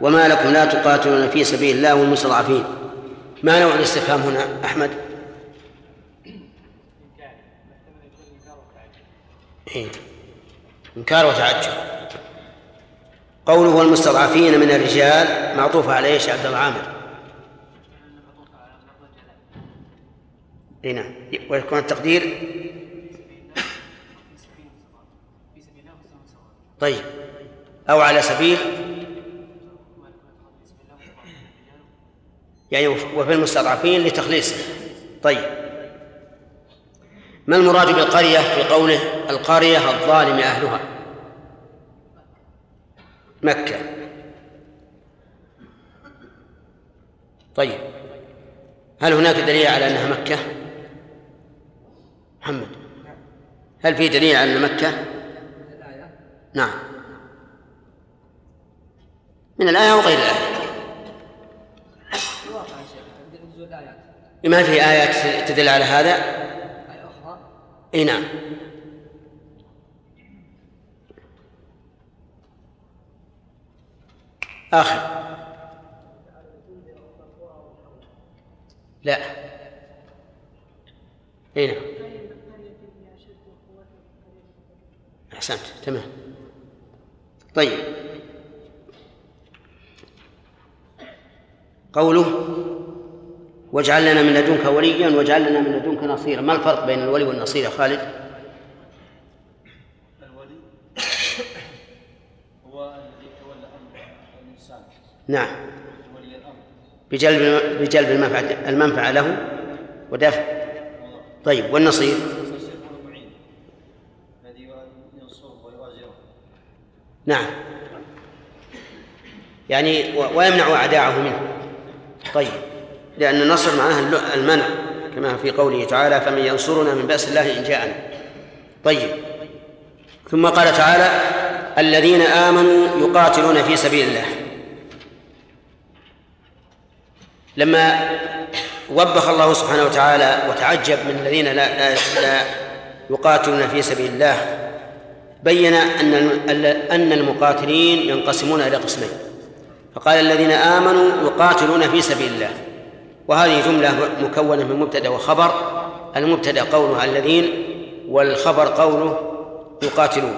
وما لكم لا تقاتلون في سبيل الله والمستضعفين ما نوع الاستفهام هنا أحمد؟ إيه؟ إنكار وتعجب. قوله والمستضعفين من الرجال معطوف على إيش عبد الله عامر؟ اي نعم. ويكون التقدير؟ طيب. أو على سبيل؟ يعني وفي المستضعفين لتخليصه. طيب. ما المراد بالقرية في قوله القرية الظالم أهلها؟ مكة. طيب. هل هناك دليل على أنها مكة؟ محمد. هل في دليل على أن مكة؟ نعم. من الآية وغير الآية. ما في آيات تدل على هذا؟ إي نعم. آخر. لا. إي نعم. أحسنت. تمام. طيب. قوله واجعل لنا من لدنك وليا واجعل لنا من لدنك نصيرا. ما الفرق بين الولي والنصير يا خالد؟ الولي هو الذي يتولى أمر الإنسان. نعم. ولي الأمر. بجلب بجلب المنفعة المنفعة له ودفع. طيب والنصير؟ نعم. يعني ويمنع أعداءه منه. طيب. لأن النصر معناه المنع كما في قوله تعالى فمن ينصرنا من بأس الله إن جاءنا. طيب. ثم قال تعالى الذين آمنوا يقاتلون في سبيل الله. لما وبخ الله سبحانه وتعالى وتعجب من الذين لا, لا, لا يقاتلون في سبيل الله بين أن أن المقاتلين ينقسمون إلى قسمين. فقال الذين آمنوا يقاتلون في سبيل الله. وهذه جملة مكونة من مبتدأ وخبر. المبتدأ قوله الذين والخبر قوله يقاتلون.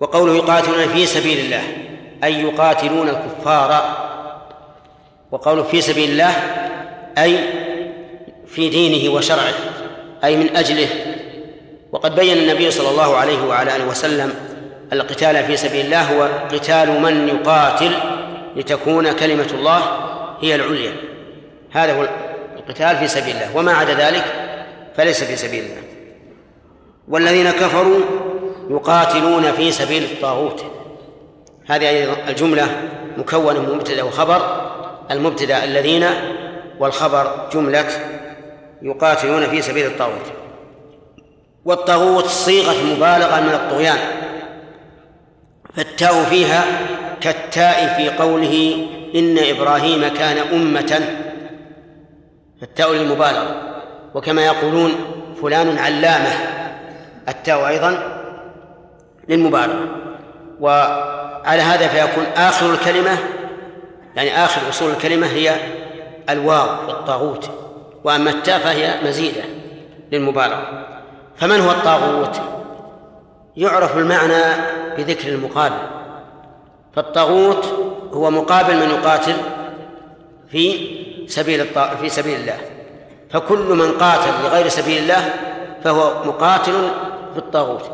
وقوله يقاتلون في سبيل الله أي يقاتلون الكفار. وقوله في سبيل الله أي في دينه وشرعه أي من أجله. وقد بين النبي صلى الله عليه وعلى آله وسلم القتال في سبيل الله هو قتال من يقاتل لتكون كلمة الله هي العليا. هذا هو القتال في سبيل الله. وما عدا ذلك فليس في سبيل الله. والذين كفروا يقاتلون في سبيل الطاغوت. هذه الجملة مكونة من مبتدأ وخبر. المبتدأ الذين والخبر جملة يقاتلون في سبيل الطاغوت. والطاغوت صيغة مبالغة من الطغيان. فالتاء فيها كالتاء في قوله إن إبراهيم كان أمة. التاء للمبالغة وكما يقولون فلان علامة. التاء أيضا للمبالغة. وعلى هذا فيكون آخر الكلمة يعني آخر أصول الكلمة هي الواو والطاغوت وأما التاء فهي مزيدة للمبالغة. فمن هو الطاغوت؟ يعرف المعنى بذكر المقابل. فالطاغوت هو مقابل من يقاتل في سبيل. في سبيل الله فكل من قاتل لغير سبيل الله فهو مقاتل في الطاغوت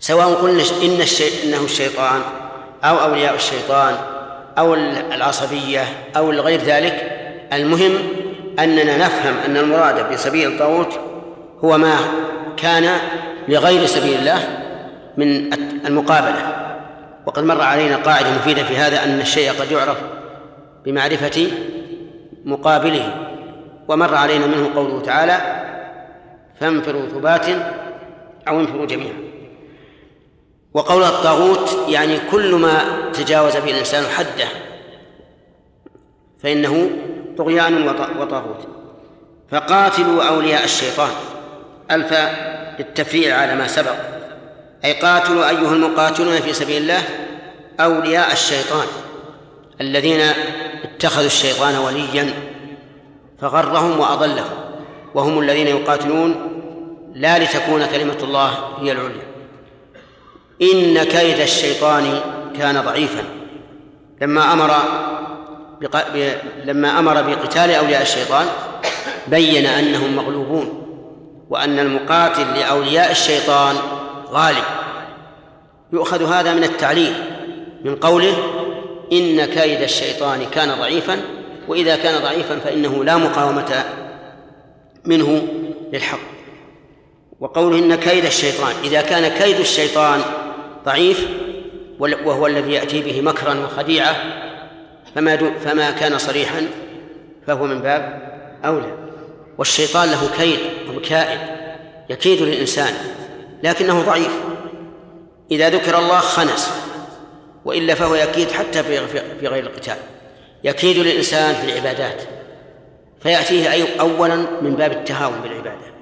سواء قلنا إن الشي... إنه الشيطان أو أولياء الشيطان أو العصبية أو غير ذلك المهم أننا نفهم أن المراد بسبيل الطاغوت هو ما كان لغير سبيل الله من المقابلة وقد مر علينا قاعدة مفيدة في هذا أن الشيء قد يعرف بمعرفة مقابله ومر علينا منه قوله تعالى فانفروا ثبات أو انفروا جميعا وقول الطاغوت يعني كل ما تجاوز به الإنسان حده فإنه طغيان وطاغوت. فقاتلوا أولياء الشيطان ألف للتفريع على ما سبق. أي قاتلوا أيها المقاتلون في سبيل الله أولياء الشيطان الذين اتخذوا الشيطان وليا فغرهم وأضلهم وهم الذين يقاتلون لا لتكون كلمة الله هي العليا. إن كيد الشيطان كان ضعيفا. لما أمر بق... ب... لما أمر بقتال أولياء الشيطان بين أنهم مغلوبون وأن المقاتل لأولياء الشيطان غالب. يؤخذ هذا من التعليل من قوله إن كيد الشيطان كان ضعيفا وإذا كان ضعيفا فإنه لا مقاومة منه للحق. وقوله إن كيد الشيطان إذا كان كيد الشيطان ضعيف وهو الذي يأتي به مكرا وخديعة فما فما كان صريحا فهو من باب أولى. والشيطان له كيد ومكائد يكيد للإنسان لكنه ضعيف. إذا ذكر الله خنس وإلا فهو يكيد حتى في غير القتال. يكيد للإنسان في العبادات. فيأتيه أي أولا من باب التهاون بالعبادة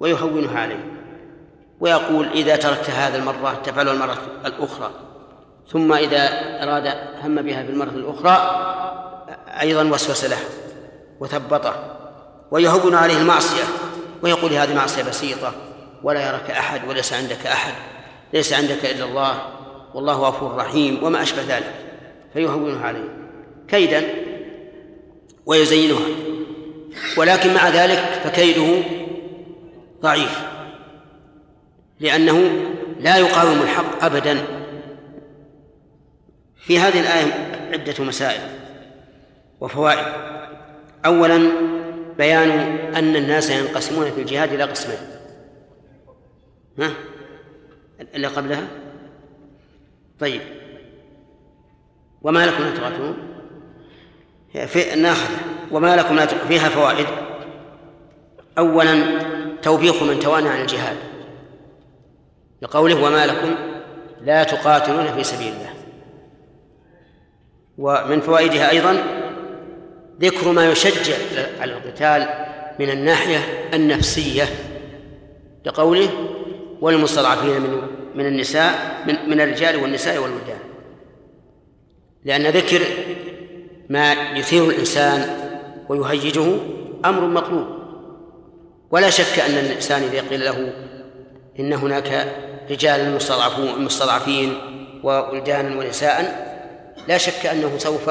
ويهونها عليه. ويقول إذا تركت هذا المرة تفعل المرة الأخرى. ثم إذا أراد هم بها في المرة الأخرى أيضا وسوس له وثبطه. ويهون عليه المعصية. ويقول هذه معصية بسيطة. ولا يراك أحد وليس عندك أحد. ليس عندك إلا الله. والله غفور رحيم وما أشبه ذلك فيهونها عليه كيدا ويزينها ولكن مع ذلك فكيده ضعيف لأنه لا يقاوم الحق أبدا. في هذه الآية عدة مسائل وفوائد. أولا بيان أن الناس ينقسمون في الجهاد إلى قسمين ها؟ اللي قبلها؟ طيب. وما لكم لا تقاتلون في ناخذ. وما لكم لا فيها فوائد. أولا توبيخ من توانى عن الجهاد. لقوله وما لكم لا تقاتلون في سبيل الله. ومن فوائدها أيضا ذكر ما يشجع على القتال من الناحية النفسية لقوله والمستضعفين من من النساء من, من الرجال والنساء والولدان. لأن ذكر ما يثير الإنسان ويهيجه أمر مطلوب. ولا شك أن الإنسان إذا قيل له إن هناك رجال مستضعفين وولدانا ونساء لا شك أنه سوف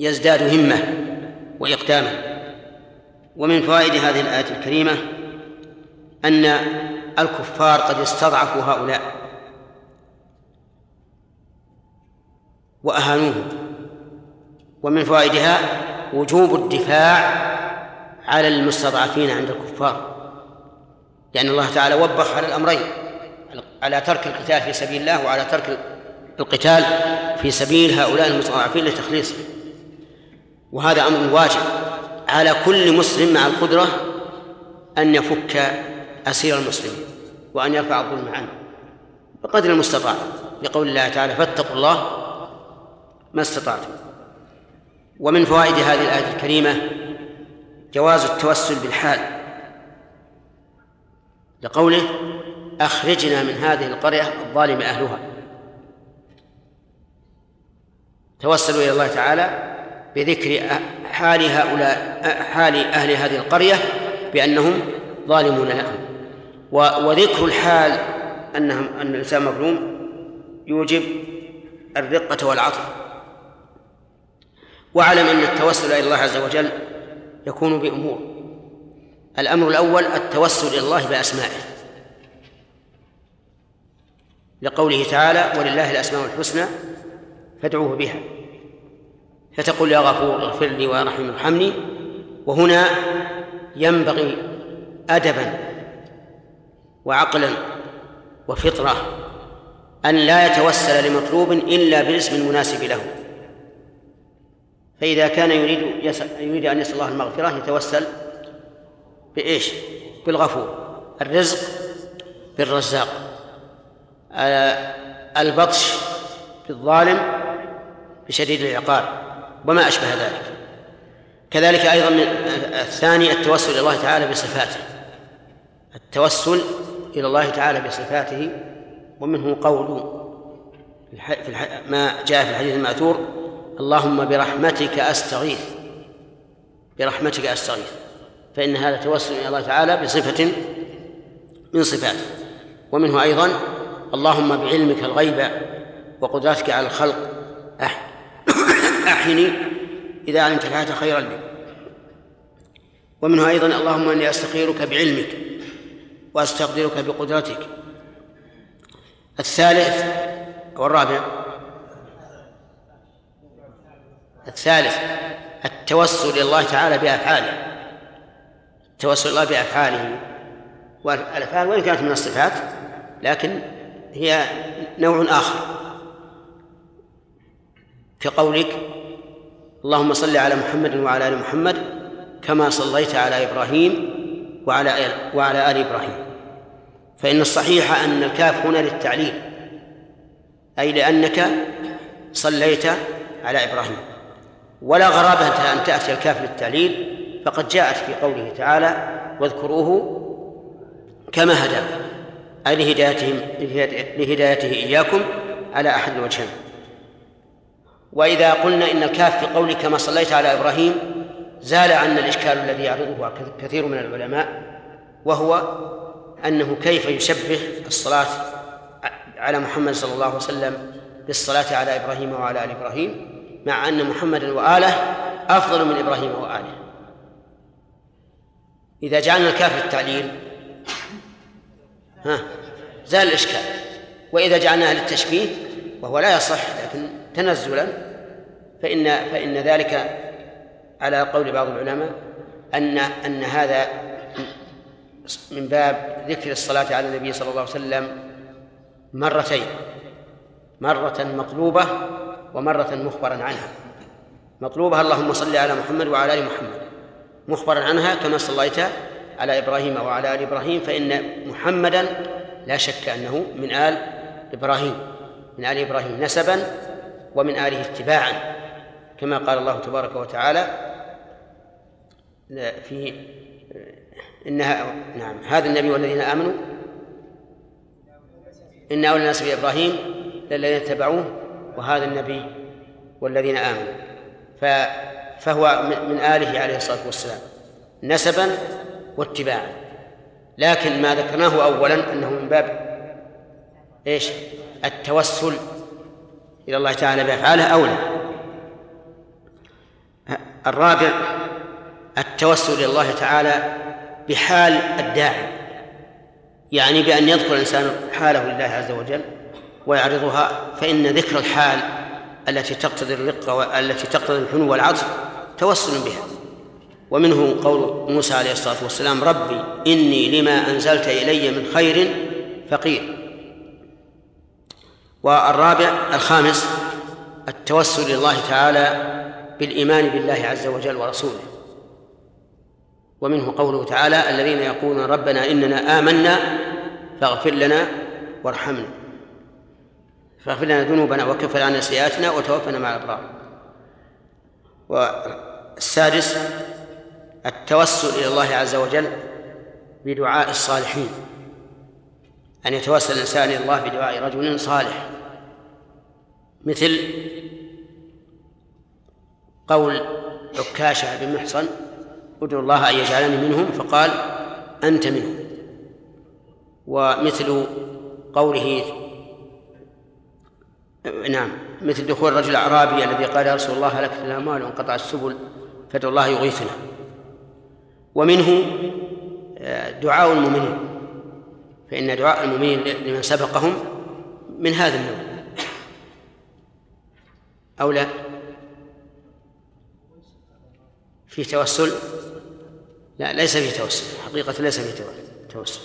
يزداد همة وإقداما ومن فوائد هذه الآية الكريمة أن الكفار قد استضعفوا هؤلاء وأهانوه ومن فوائدها وجوب الدفاع على المستضعفين عند الكفار. لأن الله تعالى وبخ على الأمرين على ترك القتال في سبيل الله وعلى ترك القتال في سبيل هؤلاء المستضعفين لتخليصهم وهذا أمر واجب على كل مسلم مع القدرة أن يفك أسير المسلمين وأن يرفع الظلم عنه بقدر المستطاع لقول الله تعالى فاتقوا الله ما استطعتم. ومن فوائد هذه الآية الكريمة جواز التوسل بالحال لقوله أخرجنا من هذه القرية الظالم أهلها. توسلوا إلى الله تعالى بذكر حال هؤلاء حال أهل هذه القرية بأنهم ظالمون لهم. وذكر الحال أن الإنسان مظلوم يوجب الرقة والعطف. واعلم أن التوسل إلى الله عز وجل يكون بأمور. الأمر الأول التوسل إلى الله بأسمائه. لقوله تعالى ولله الأسماء الحسنى فادعوه بها. فتقول يا غفور اغفر لي وارحم ارحمني. وهنا ينبغي أدبا وعقلا وفطرة أن لا يتوسل لمطلوب إلا بالاسم المناسب له. فإذا كان يريد يريد أن يسأل الله المغفرة يتوسل بإيش؟ بالغفور. الرزق بالرزاق. آه، البطش بالظالم بشديد العقاب. وما أشبه ذلك. كذلك أيضا من الثاني التوسل إلى الله تعالى بصفاته. التوسل إلى الله تعالى بصفاته ومنه قول في ما جاء في الحديث المأثور اللهم برحمتك أستغيث برحمتك أستغيث فإن هذا توسل إلى الله تعالى بصفة من صفاته ومنه أيضا اللهم بعلمك الغيب وقدرتك على الخلق أحيني إذا علمت الحياة خيرا لي ومنه أيضا اللهم إني أستخيرك بعلمك وأستقدرك بقدرتك. الثالث والرابع الثالث التوسل إلى الله تعالى بأفعاله. التوسل إلى الله بأفعاله. والأفعال وإن كانت من الصفات لكن هي نوع آخر. كقولك اللهم صل على محمد وعلى آل محمد كما صليت على إبراهيم وعلى وعلى آل إبراهيم. فإن الصحيح أن الكاف هنا للتعليل أي لأنك صليت على إبراهيم. ولا غرابة أن تأتي الكاف للتعليل فقد جاءت في قوله تعالى واذكروه كما هداكم. أي لهدايتهم لهدايته إياكم على أحد الوجهين وإذا قلنا إن الكاف في قولك كما صليت على إبراهيم زال عنا الإشكال الذي يعرضه كثير من العلماء وهو أنه كيف يشبه الصلاة على محمد صلى الله عليه وسلم بالصلاة على إبراهيم وعلى آل إبراهيم مع أن محمدا وآله أفضل من إبراهيم وآله. إذا جعلنا الكاف للتعليل ها زال الإشكال. وإذا جعلناها للتشبيه وهو لا يصح لكن تنزلا فإن فإن ذلك على قول بعض العلماء أن أن هذا من باب ذكر الصلاة على النبي صلى الله عليه وسلم مرتين. مرة مطلوبة ومرة مخبرا عنها. مطلوبة اللهم صل على محمد وعلى آل محمد. مخبرا عنها كما صليت على إبراهيم وعلى آل إبراهيم فإن محمدا لا شك أنه من آل إبراهيم. من آل إبراهيم نسبا ومن آله اتباعا كما قال الله تبارك وتعالى في إنها نعم هذا النبي والذين آمنوا إن أولى الناس بإبراهيم للذين اتبعوه وهذا النبي والذين آمنوا. فهو من آله عليه الصلاة والسلام نسبا واتباعا. لكن ما ذكرناه أولا أنه من باب إيش؟ التوسل إلى الله تعالى بأفعاله أولى. الرابع التوسل إلى الله تعالى بحال الداعي. يعني بأن يذكر الإنسان حاله لله عز وجل ويعرضها فإن ذكر الحال التي تقتضي الرقة والتي تقتضي الحنو والعطف توسل بها. ومنه قول موسى عليه الصلاة والسلام ربي إني لما أنزلت إلي من خير فقير. والرابع الخامس التوسل إلى الله تعالى بالإيمان بالله عز وجل ورسوله. ومنه قوله تعالى الذين يقولون ربنا إننا آمنا فاغفر لنا وارحمنا. فاغفر لنا ذنوبنا وكفر عنا سيئاتنا وتوفنا مع الأبرار. والسادس التوسل إلى الله عز وجل بدعاء الصالحين. أن يتوسل الإنسان إلى الله بدعاء رجل صالح. مثل قول عكاشة بن محصن ادعو الله أن يجعلني منهم فقال أنت منهم. ومثل قوله نعم مثل دخول الرجل الأعرابي الذي قال يا رسول الله هلكت الأموال وانقطع السبل فادعو الله يغيثنا. ومنه دعاء المؤمنين فإن دعاء المؤمنين لمن سبقهم من هذا النوع. أو لا؟ في توسل؟ لا ليس في توسل. حقيقة ليس في توسل.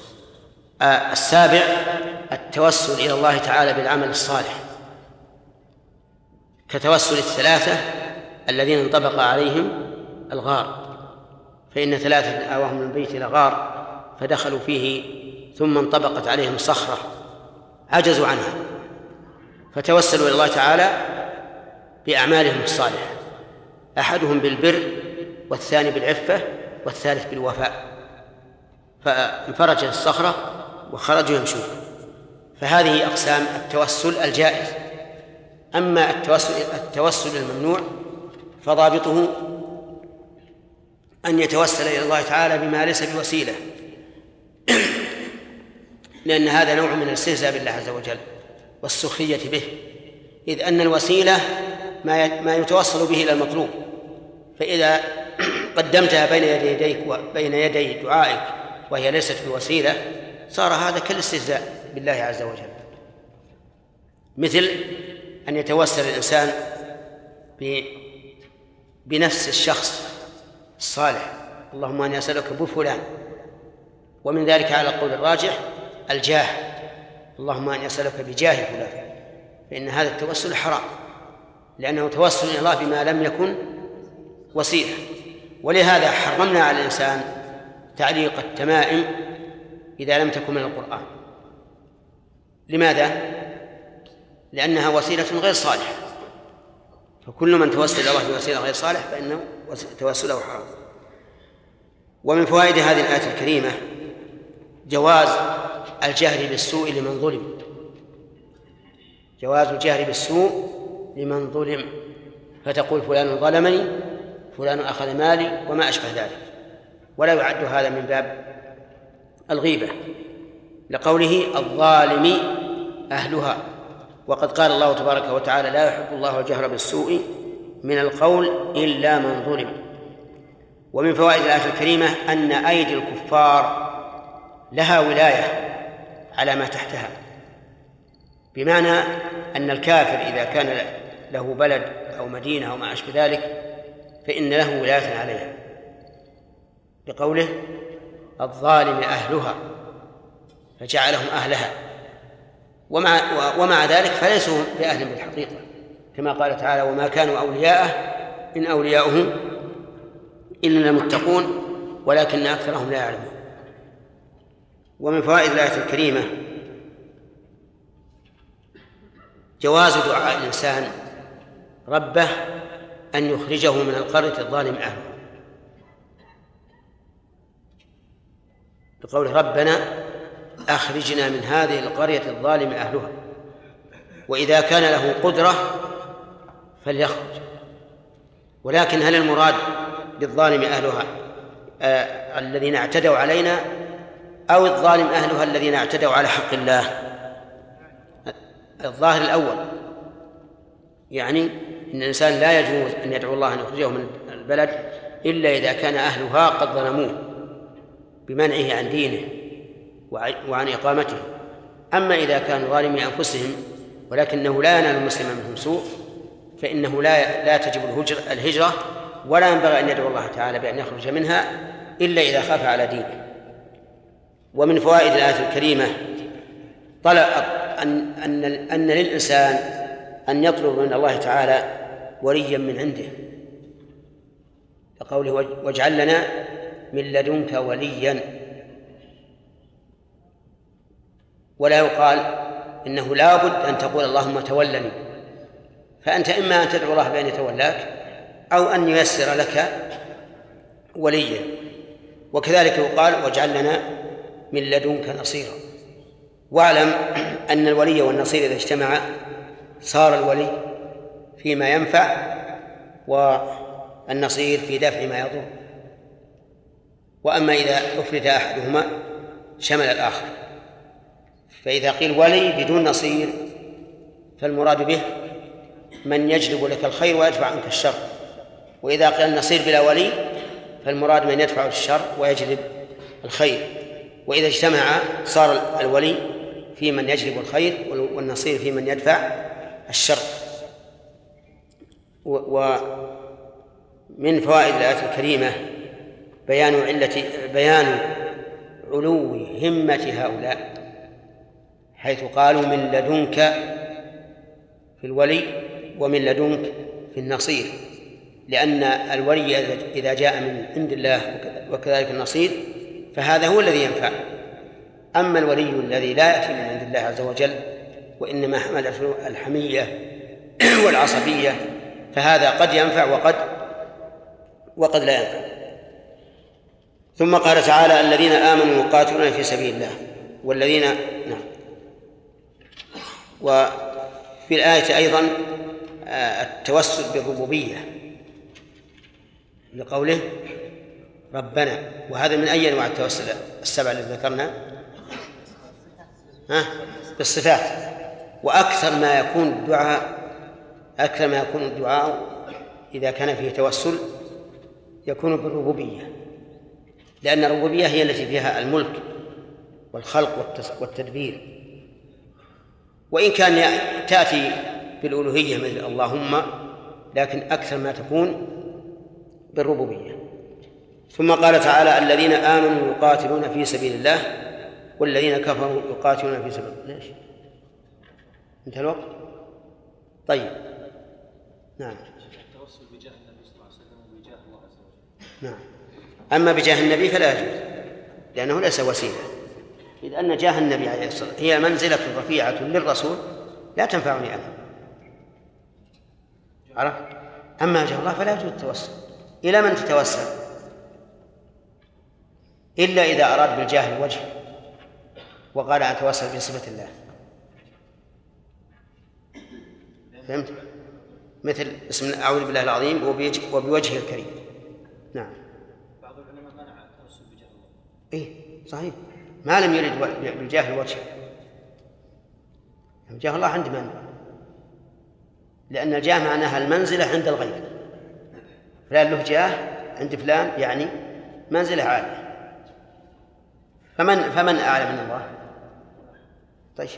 آه السابع التوسل إلى الله تعالى بالعمل الصالح. كتوسل الثلاثة الذين انطبق عليهم الغار. فإن ثلاثة آواهم من البيت إلى غار فدخلوا فيه ثم انطبقت عليهم صخرة عجزوا عنها. فتوسلوا إلى الله تعالى بأعمالهم الصالحة. أحدهم بالبر والثاني بالعفة والثالث بالوفاء. فانفرجت الصخرة وخرجوا يمشون. فهذه أقسام التوسل الجائز. أما التوسل التوسل الممنوع فضابطه أن يتوسل إلى الله تعالى بما ليس بوسيلة. لأن هذا نوع من الاستهزاء بالله عز وجل والسخرية به. إذ أن الوسيلة ما ما يتوصل به إلى المطلوب. فإذا قدمتها بين يديك وبين يدي دعائك وهي ليست بوسيلة صار هذا كالاستهزاء بالله عز وجل. مثل أن يتوسل الإنسان بنفس الشخص الصالح. اللهم أني أسألك بفلان ومن ذلك على القول الراجح الجاه. اللهم أني أسألك بجاه فلان. فإن هذا التوسل حرام لأنه توسل إلى الله بما لم يكن وسيلة. ولهذا حرمنا على الإنسان تعليق التمائم إذا لم تكن من القرآن. لماذا؟ لأنها وسيلة غير صالحة. فكل من توسل إلى الله بوسيلة غير صالح فإنه توسله حرام. ومن فوائد هذه الآية الكريمة جواز الجهر بالسوء لمن ظلم. جواز الجهر بالسوء لمن ظلم. فتقول فلان ظلمني فلان أخذ مالي وما أشبه ذلك. ولا يعد هذا من باب الغيبة. لقوله الظالم أهلها. وقد قال الله تبارك وتعالى لا يحب الله الجهر بالسوء من القول إلا من ظلم. ومن فوائد الآية الكريمة أن أيدي الكفار لها ولاية على ما تحتها. بمعنى أن الكافر إذا كان له بلد أو مدينة أو ما أشبه ذلك فإن له ولاية عليها. بقوله الظالم أهلها فجعلهم أهلها. ومع ومع ذلك فليسوا بأهل بالحقيقة. كما قال تعالى وما كانوا أولياءه إن أولياؤه إلا المتقون ولكن أكثرهم لا يعلمون. ومن فوائد الآية الكريمة جواز دعاء الإنسان ربه أن يخرجه من القرية الظالم أهله. بقوله ربنا أخرجنا من هذه القرية الظالم أهلها. وإذا كان له قدرة فليخرج. ولكن هل المراد بالظالم أهلها آه الذين اعتدوا علينا أو الظالم أهلها الذين اعتدوا على حق الله؟ الظاهر الأول. يعني أن الإنسان لا يجوز أن يدعو الله أن يخرجه من البلد إلا إذا كان أهلها قد ظلموه بمنعه عن دينه وعن إقامته. أما إذا كانوا ظالمي أنفسهم ولكنه لا ينال المسلم منهم سوء فإنه لا لا تجب الهجرة ولا ينبغي أن يدعو الله تعالى بأن يخرج منها إلا إذا خاف على دينه. ومن فوائد الآية الكريمة طلب أن أن أن للإنسان أن يطلب من الله تعالى وليا من عنده. كقوله واجعل لنا من لدنك وليا. ولا يقال إنه لا بد أن تقول اللهم تولني. فأنت إما أن تدعو الله بأن يتولاك أو أن ييسر لك وليا. وكذلك يقال واجعل لنا من لدنك نصيرا. واعلم أن الولي والنصير إذا اجتمعا صار الولي فيما ينفع والنصير في دفع ما يضر. وأما إذا أفرد أحدهما شمل الآخر. فإذا قيل ولي بدون نصير فالمراد به من يجلب لك الخير ويدفع عنك الشر. وإذا قيل النصير بلا ولي فالمراد من يدفع الشر ويجلب الخير. وإذا اجتمع صار الولي في من يجلب الخير والنصير في من يدفع الشر. ومن فوائد الآية الكريمة بيان علة بيان علو همة هؤلاء حيث قالوا من لدنك في الولي ومن لدنك في النصير لأن الولي إذا جاء من عند الله وكذلك النصير فهذا هو الذي ينفع. أما الولي الذي لا يأتي من عند الله عز وجل وإنما حمل الحمية والعصبية فهذا قد ينفع وقد وقد لا ينفع. ثم قال تعالى الذين آمنوا يقاتلون في سبيل الله والذين نعم. وفي الآية أيضا آه، التوسل بالربوبية لقوله ربنا وهذا من أي أنواع التوسل؟ السبعة التي ذكرنا؟ ها؟ بالصفات. وأكثر ما يكون الدعاء أكثر ما يكون الدعاء إذا كان فيه توسل يكون بالربوبية لأن الربوبية هي التي فيها الملك والخلق والتدبير. وإن كان تأتي بالألوهية مثل اللهم لكن أكثر ما تكون بالربوبية. ثم قال تعالى الذين آمنوا يقاتلون في سبيل الله والذين كفروا يقاتلون في سبيل الله؟ انتهى الوقت؟ طيب. نعم. التوسل بجاه النبي صلى الله عليه وسلم وبجاه الله عز وجل. نعم. أما بجاه النبي فلا يجوز لأنه ليس وسيلة. إذ أن جاه النبي عليه الصلاة والسلام هي منزلة رفيعة للرسول لا تنفعني أنا. عرفت؟ أما جاه الله فلا يجوز التوسل. إلى من تتوسل؟ إلا إذا أراد بالجاه الوجه وقال أتوسل بصفة الله. فهمت؟ مثل اسم أعوذ بالله العظيم وبوجهه الكريم. نعم. بعض العلماء منع التوسل بجاه إيه صحيح. ما لم يرد بالجاه الوجه جاه الله عند من؟ لأن الجاه معناها المنزلة عند الغير. فلان له جاه عند فلان يعني منزلة عالية. فمن فمن أعلى من الله؟ طيب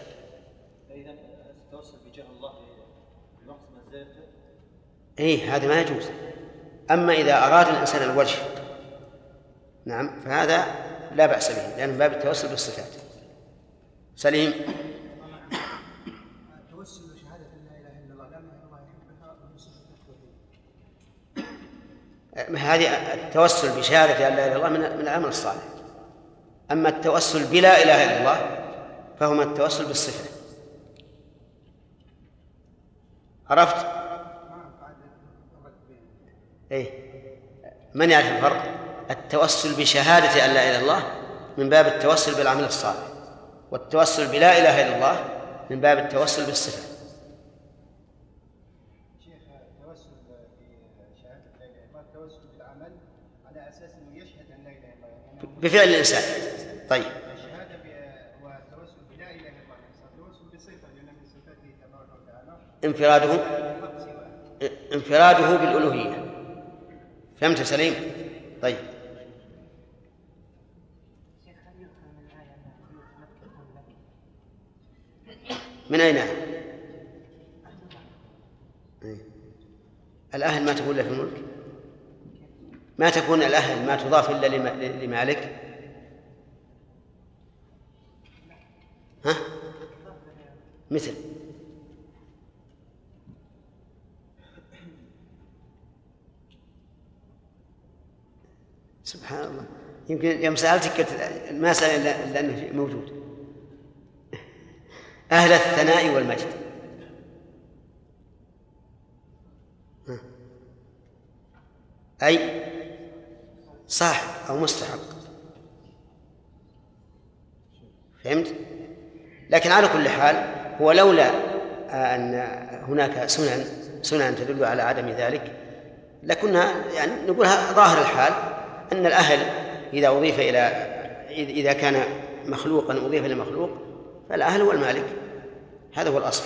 فإذا التوسل بجاه الله لنقص منزلته إيه هذا ما يجوز. أما إذا أراد الإنسان الوجه نعم فهذا لا بأس به لأن باب التوسل بالصفات. سليم. هذه التوسل بشهادة أن لا إله إلا الله من من العمل الصالح. أما التوسل بلا إله إلا الله فهو من التوسل بالصفة. عرفت؟ إيه. من يعرف الفرق؟ التوسل بشهادة أن لا إله إلا الله من باب التوسل بالعمل الصالح والتوسل بلا إله إلا الله من باب التوسل بالصفة. التوسل التوسل يعني بفعل الإنسان. طيب. الشهادة والتوسل بلا إله إلا الله التوسل بصفة لأن من صفاته تبارك وتعالى انفراده انفراده بالألوهية. فهمت يا سليم؟ طيب من أين؟ إيه. الأهل ما تكون إلا في الملك ما تكون الأهل ما تضاف إلا لم- لمالك ها؟ مثل سبحان الله. يمكن يوم سألتك ما سأل إلا إلا أنه موجود. أهل الثناء والمجد. أي صاحب أو مستحق. فهمت؟ لكن على كل حال هو لولا أن هناك سنن سنن تدل على عدم ذلك لكنا يعني نقول ظاهر الحال. أن الأهل إذا أضيف إلى إذا كان مخلوقا أضيف إلى مخلوق فالأهل هو المالك هذا هو الأصل.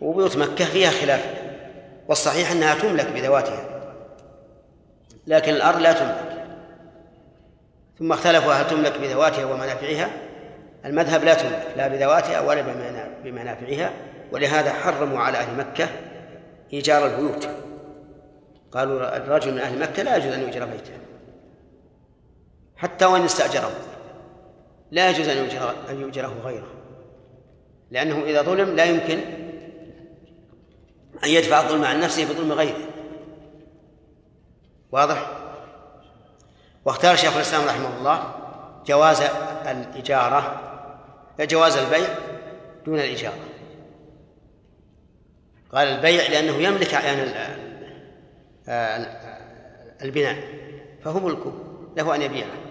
وبيوت مكة فيها خلاف والصحيح أنها تملك بذواتها لكن الأرض لا تملك. ثم اختلفوا هل تملك بذواتها ومنافعها؟ المذهب لا تملك لا بذواتها ولا بمنا- بمنافعها. ولهذا حرموا على أهل مكة إيجار البيوت. قالوا الرجل من أهل مكة لا يجوز أن يؤجر بيته. حتى وإن استأجره. لا يجوز أن يؤجر أن يؤجره غيره. لأنه إذا ظلم لا يمكن أن يدفع الظلم عن نفسه بظلم غيره. واضح؟ واختار شيخ الإسلام رحمه الله جواز الإجارة جواز البيع دون الإجارة. قال البيع لأنه يملك أعيان ال- آه، البناء فهو ملكه له أن يبيعه.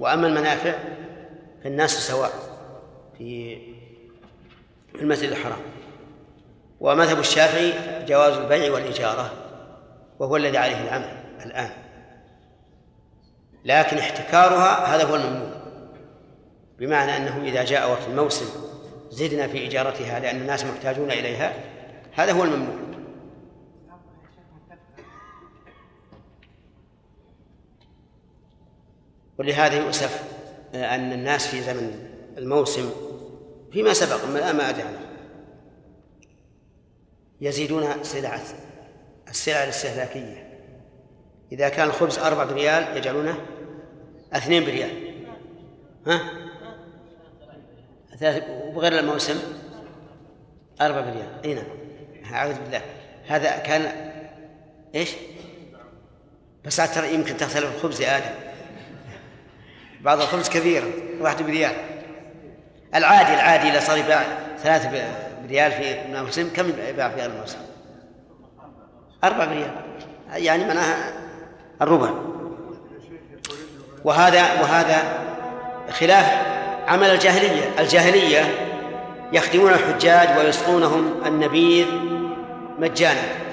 وأما المنافع فالناس سواء في المسجد الحرام. ومذهب الشافعي جواز البيع والإجارة وهو الذي عليه العمل الآن. لكن احتكارها هذا هو الممنوع بمعنى أنه إذا جاء وقت الموسم زدنا في إجارتها لأن الناس محتاجون إليها هذا هو الممنوع. ولهذا يؤسف أن الناس في زمن الموسم فيما سبق ما الآن ما أدري عنه. يزيدون سلعة السلع الاستهلاكية. إذا كان الخبز أربع بريال يجعلونه اثنين بريال. ها؟ وبغير الموسم أربع بريال. أي نعم. أعوذ بالله. هذا كان إيش؟ بس ترى يمكن تختلف الخبز يا آدم. بعض الخبز كثير واحد بريال. العادي العادي إذا صار يباع ثلاثة بريال في الموسم كم يباع في غير الموسم؟ أربع بريال. يعني معناها الربع. وهذا وهذا خلاف عمل الجاهلية. الجاهلية يخدمون الحجاج ويسقونهم النبيذ مجانا.